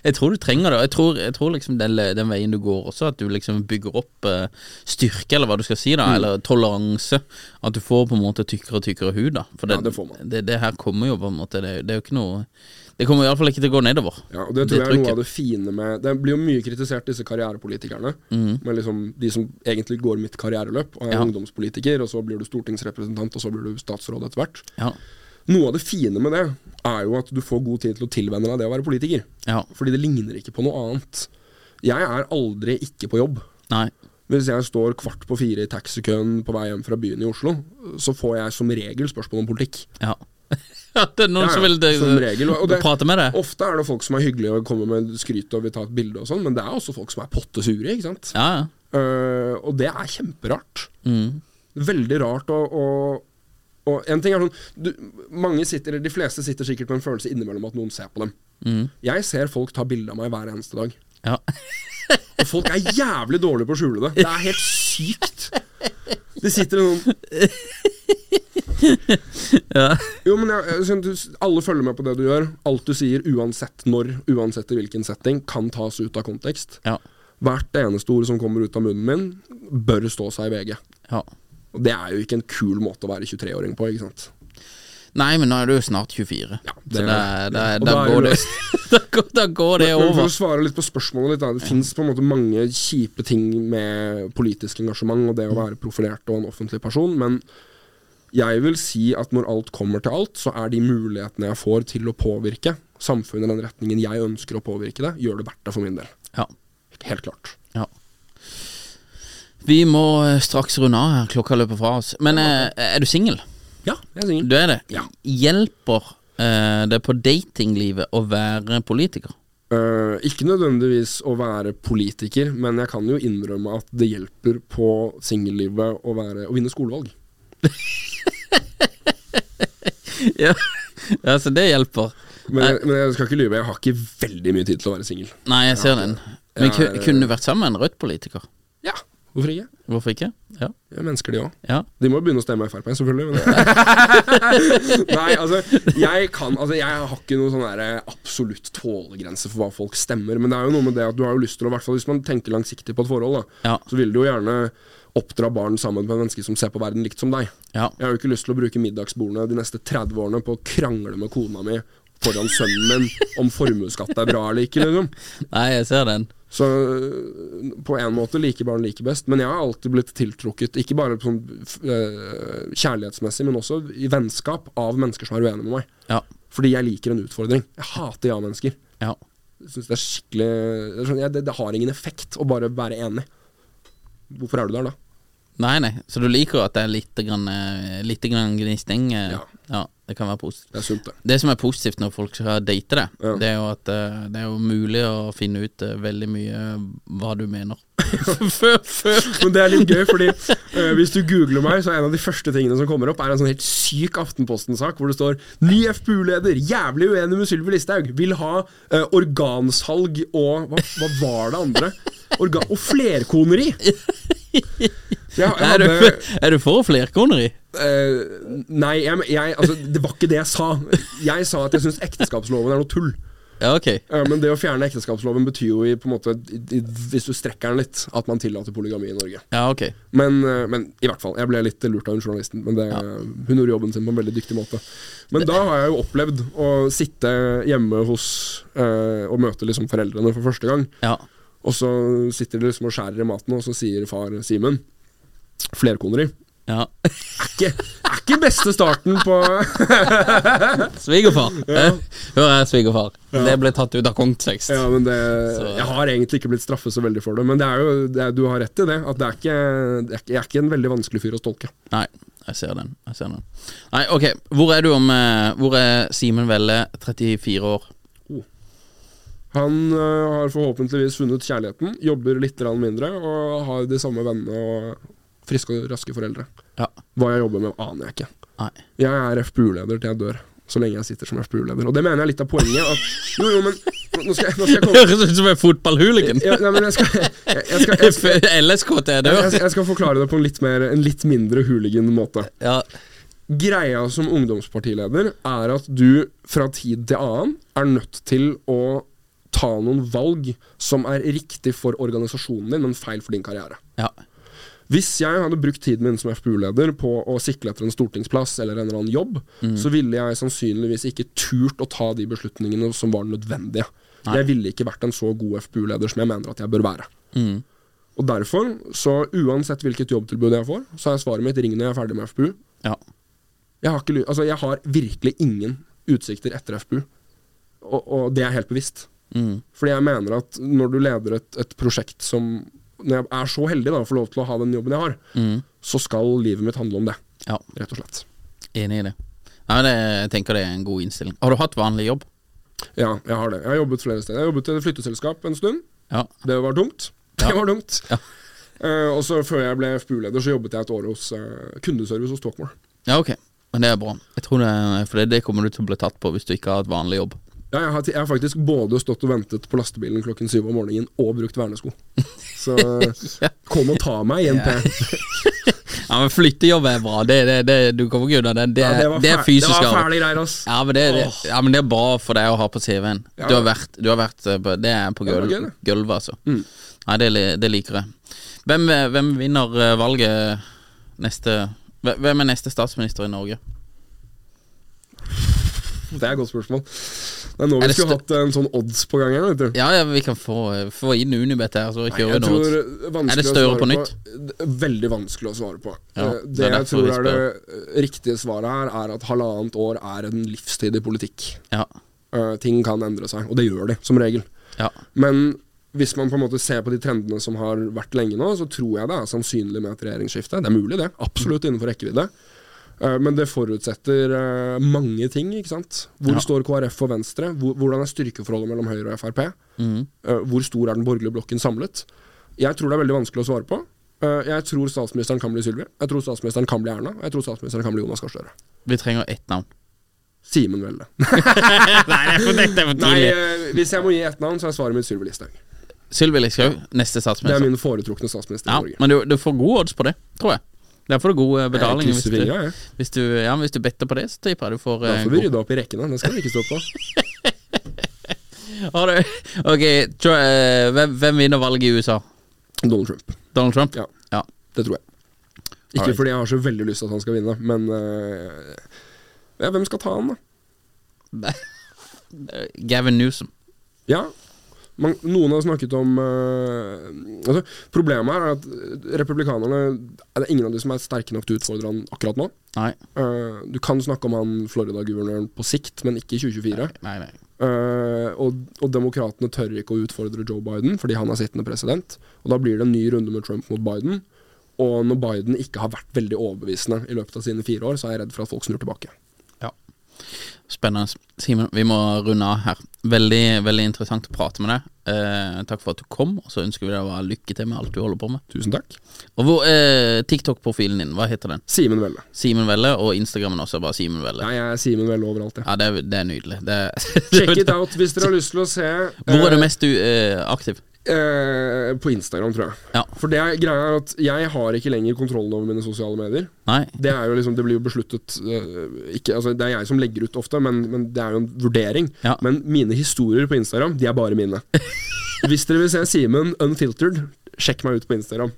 Jeg tror du trenger det. Jeg tror, jeg tror liksom den, den veien du går også, at du liksom bygger opp uh, styrke, eller hva du skal si, da, eller toleranse. At du får på en måte tykkere og tykkere hud, da. For det, Ja, det får man. Det, det her kommer jo på en måte Det, det er jo ikke noe Det kommer iallfall ikke til å gå nedover. Ja, og Det tror Det jeg er noe av det fine med Det blir jo mye kritisert, disse karrierepolitikerne. Med liksom De som egentlig går mitt karriereløp, og er Ja. ungdomspolitiker, og så blir du stortingsrepresentant, og så blir du statsråd etter hvert. Ja. Noe av det fine med det er jo at du får god tid til å tilvenne deg det å være politiker. ja. Fordi det ligner ikke på noe annet. Jeg er aldri ikke på jobb. Nei. Hvis jeg står kvart på fire i taxikøen på vei hjem fra byen i Oslo, så får jeg som regel spørsmål om politikk. Ja. [laughs] det er noen Ja, som vil det, som regel, og det- prate med deg. Ofte er det folk som er hyggelige og kommer med skryt og vil ta et bilde og sånn, men det er også folk som er potte sure, ikke sant. Ja, ja. Uh, og det er kjemperart. Mm. Veldig rart å og en ting er sånn du, Mange sitter, eller De fleste sitter sikkert med en følelse innimellom at noen ser på dem. Mm. Jeg ser folk ta bilde av meg hver eneste dag. Ja. Og folk er jævlig dårlige på å skjule det. Det er helt sykt. Det sitter noen ja. Jo, men jeg, Alle følger med på det du gjør. Alt du sier, uansett når, uansett i hvilken setting, kan tas ut av kontekst. Ja. Hvert eneste ord som kommer ut av munnen min, bør stå seg i VG. ja. Og det er jo ikke en kul måte å være 23-åring på, ikke sant. Nei, men nå er du jo snart 24. Ja, så det, det, og da, går det det, [laughs] da, går, da går det Men for å svare litt på spørsmålet ditt, da, det fins på en måte mange kjipe ting med politisk engasjement og det å være profilert og en offentlig person, men jeg vil si at når alt kommer til alt, så er de mulighetene jeg får til å påvirke samfunnet i den retningen jeg ønsker å påvirke det, gjør det verdt det for min del. Ja. Helt klart. ja. Vi må eh, straks runde av her, klokka løper fra oss. Men eh, er du singel? Ja, jeg er singel. Du er det? Ja. Hjelper eh, det på datinglivet å være politiker? Uh, ikke nødvendigvis å være politiker, men jeg kan jo innrømme at det hjelper på singellivet å, være- å vinne skolevalg. [laughs] ja. ja, så det hjelper. Men jeg, men jeg skal ikke lyve, jeg har ikke veldig mye tid til å være singel. Nei, jeg ser den. Men ja. kunne du vært sammen med en Rødt-politiker? Ja, hvorfor ikke? Hvorfor ikke? Ja. De er mennesker, de òg. ja. De må jo begynne å stemme Frp, selvfølgelig. [laughs] Nei, altså jeg, kan, altså jeg har ikke noe sånn der absolutt tålegrense for hva folk stemmer. Men det er jo noe med det at du har jo lyst til å, hvis man tenker langsiktig på et forhold, da, Ja. så vil du jo gjerne oppdra barn sammen med mennesker som ser på verden likt som deg. ja. Jeg har jo ikke lyst til å bruke middagsbordene de neste 30 årene på å krangle med kona mi foran sønnen min om formuesskatt er bra eller ikke, liksom. [laughs] Nei, jeg ser den. Så øh, på en måte liker barn like best. Men jeg har alltid blitt tiltrukket, ikke bare sånn øh, kjærlighetsmessig, men også i vennskap av mennesker som er uenige med meg. Ja. Fordi jeg liker en utfordring. Jeg hater ja-mennesker. Ja. Synes det er skikkelig det, det, har ingen effekt å bare være enig. Hvorfor er du der, da? Nei, nei. Så du liker at det er litt, grann, eh, grann gnisning? eh, Ja. ja. Det kan være positivt. Det er sunt, det. Det som er positivt når folk skal date det, Ja. det er jo at eh, det er jo mulig å finne ut eh, veldig mye hva du mener. [laughs] før, før. Men det er litt gøy, fordi uh, hvis du googler meg, så er en av de første tingene som kommer opp, er en sånn helt syk Aftenposten-sak hvor det står 'Ny FpU-leder, jævlig uenig med Sylvi Listhaug, vil ha uh, organsalg og hva, hva var det andre? Orga og flerkoneri! [laughs] Jeg, jeg Er, du, er du for flerkoneri? Øh, nei, jeg, jeg, altså, det var ikke det jeg sa. Jeg sa at jeg syns ekteskapsloven er noe tull. Ja, ok. uh, men det å fjerne ekteskapsloven betyr jo i, måte, i, hvis du strekker den litt, at man tillater polygami i Norge. Ja, ok. Men, uh, men i hvert fall, jeg ble litt lurt av hun journalisten. Men det, hun gjorde jobben sin på en veldig dyktig måte. Men da har jeg jo opplevd å sitte hjemme hos og møte liksom foreldrene for første gang. Ja. Og så sitter de liksom og skjærer i maten, og så sier far Simen flerkoneri. Ja. Er ikke, er ikke beste starten på [laughs] Svigerfar. Ja. Hør her, svigerfar. Det ble tatt ut av kontekst. Ja, men det, Jeg har egentlig ikke blitt straffet så veldig for det. Men det er jo, det du har rett i det. At det er ikke, det er, jeg er ikke en veldig vanskelig fyr å stolke. Nei, jeg ser den. Jeg ser den. Nei, ok. Hvor er du om eh, Hvor er Simen Velle, 34 år? Han øh, har forhåpentligvis funnet kjærligheten, jobber litt mindre og har de samme vennene og friske og raske foreldre. Ja. Hva jeg jobber med, aner jeg ikke. Nei. Jeg er FPU-leder til jeg dør. Så lenge jeg sitter som FPU-leder. Og det mener jeg er litt av poenget. At, jo, jo, men nå skal jeg, nå skal jeg komme Høres ut som en fotballhooligan. ja, nei, men jeg skal, jeg, jeg, skal, jeg, skal, [laughs] LSK til jeg skal forklare det på en litt, mer, en litt mindre hooligan måte. Ja. Greia som ungdomspartileder er at du fra tid til annen er nødt til å ta noen valg som er riktig for organisasjonen din, men feil for din karriere. ja. Hvis jeg hadde brukt tiden min som FPU-leder på å sikle etter en stortingsplass eller en eller annen jobb, så ville jeg sannsynligvis ikke turt å ta de beslutningene som var nødvendige. Jeg ville ikke vært en så god FPU-leder som jeg mener at jeg bør være. Og derfor, så uansett hvilket jobbtilbud jeg får, så er svaret mitt ring når jeg er ferdig med FPU. Ja. Jeg har, ikke, altså, jeg har virkelig ingen utsikter etter FPU, og, og det er helt bevisst. Fordi jeg mener at når du leder et, et prosjekt som Når jeg er så heldig da å få lov til å ha den jobben jeg har, så skal livet mitt handle om det, ja. rett og slett. Enig i det. Ja, det. Jeg tenker det er en god innstilling. Har du hatt vanlig jobb? Ja, jeg har det. Jeg har jobbet flere steder. Jeg har jobbet i et flytteselskap en stund. Ja. Det var dumt. Det var dumt. Ja. Eh, og så før jeg ble FPU-leder, så jobbet jeg et år hos uh, kundeservice hos Talkmore. Ja, ok. Men det er bra. Jeg tror det, For det, det kommer du til å bli tatt på hvis du ikke har et vanlig jobb. Ja, jeg har, jeg har faktisk både stått og ventet på lastebilen klokken syv om morgenen og brukt vernesko. Så [laughs] kom og ta meg, INP. Ja, men flyttejobb er bra. Det, det, det, du kommer ikke unna den. Det, Ja, det, var er fysisk arbeid. Det var fæle greier, ass. Ja men, det, det, ja, men det er bra for deg å ha på CV-en. Ja. Du du har vært eh, Det er på gulvet, gulv, altså. Mm. Nei, det, det liker jeg. Hvem, eh, hvem vinner eh, valget neste Hvem er neste statsminister i Norge? Det er et godt spørsmål. Det er nå vi skulle hatt en sånn odds på gang her, vet du. Ja, ja, vi kan få, få inn Unibet her, så tror noe. vanskelig Er det større på nytt? Er Veldig vanskelig å svare på. Ja, Eh, det det jeg tror er det riktige svaret her, er at halvannet år er en livstid i politikk. Ja. Uh, ting kan endre seg, og det gjør de, som regel. ja. Men hvis man på en måte ser på de trendene som har vært lenge nå, så tror jeg det er sannsynlig med et regjeringsskifte. Det er mulig, det. Absolutt innenfor rekkevidde. Eh, Men det forutsetter eh, mange ting. ikke sant? Hvor Ja. står KrF og Venstre? Hvordan er styrkeforholdet mellom Høyre og Frp? Mhm. Eh, Hvor stor er den borgerlige blokken samlet? Jeg tror det er veldig vanskelig å svare på. Jeg tror statsministeren kan bli Sylvi. Jeg tror statsministeren kan bli Erna. Jeg tror statsministeren kan bli Jonas Gahr Støre. Vi trenger ett navn. Simen Velle. [laughs] Nei, det er for, dette er for tidlig. eh, hvis jeg må gi ett navn, så er svaret mitt Sylvi Listhaug. Sylvi Listhaug, neste Det er min foretrukne statsminister Ja, i Norge. men du, du får gode odds på det, tror jeg. Der får du god eh, betaling. Hvis du, ja, ja. hvis, du, ja, hvis du better på det, så tipper jeg du får Da eh, får vi rydde opp i rekkene. Det skal vi ikke stå på. [laughs] Har du Ok, eh, hvem, hvem vinner valget i USA? Donald Trump. Donald Trump? Ja. ja. Det tror jeg. Ikke Alright. fordi jeg har så veldig lyst til at han skal vinne, men uh, ja, Hvem skal ta han, da? [laughs] Gavin Newsom. Ja. Man, noen har snakket om uh, altså, Problemet her er at republikanerne Er det ingen av de som er sterke nok til å utfordre han akkurat nå. Nei. Eh, du kan snakke om han Florida-guvernøren på sikt, men ikke i 2024. Nei, nei. Eh, og, og demokratene tør ikke å utfordre Joe Biden fordi han er sittende president. Og da blir det en ny runde med Trump mot Biden. Og når Biden ikke har vært veldig overbevisende i løpet av sine fire år, så er jeg redd for at folk snur tilbake. Ja. Spennende. Simen, vi må runde av her. Veldig veldig interessant å prate med deg. Eh, takk for at du kom, og så ønsker vi deg lykke til med alt du holder på med. Tusen takk. Og hvor eh, TikTok-profilen din, hva heter den? Simen Velle. Simen Velle, og Instagrammen også, bare Simen Velle. Nei, jeg er Simen Velle overalt, jeg. Ja, det er, det er nydelig. Det, Check it out hvis dere [laughs] har lyst til å se. Hvor er eh, du mest du, eh, aktiv? Eh, på Instagram, tror jeg. Ja. For det er, greia er at jeg har ikke lenger kontrollen over mine sosiale medier. Nei? Det er jo liksom, det blir jo besluttet eh, ikke, altså Det er jeg som legger ut ofte, men, men det er jo en vurdering. Ja. Men mine historier på Instagram, de er bare mine. [laughs] Hvis dere vil se Simen unfiltered, sjekk meg ut på Instagram.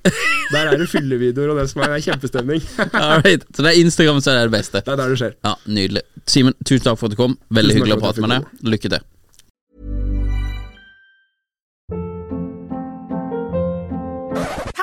Der er det fyllevideoer og det som er, det er kjempestemning. [laughs] Right. Så det er Instagram som er det beste. Det er der det skjer. Ja, Nydelig. Simen, tusen takk for at du kom. Veldig Tusen hyggelig å prate med deg. Lykke til.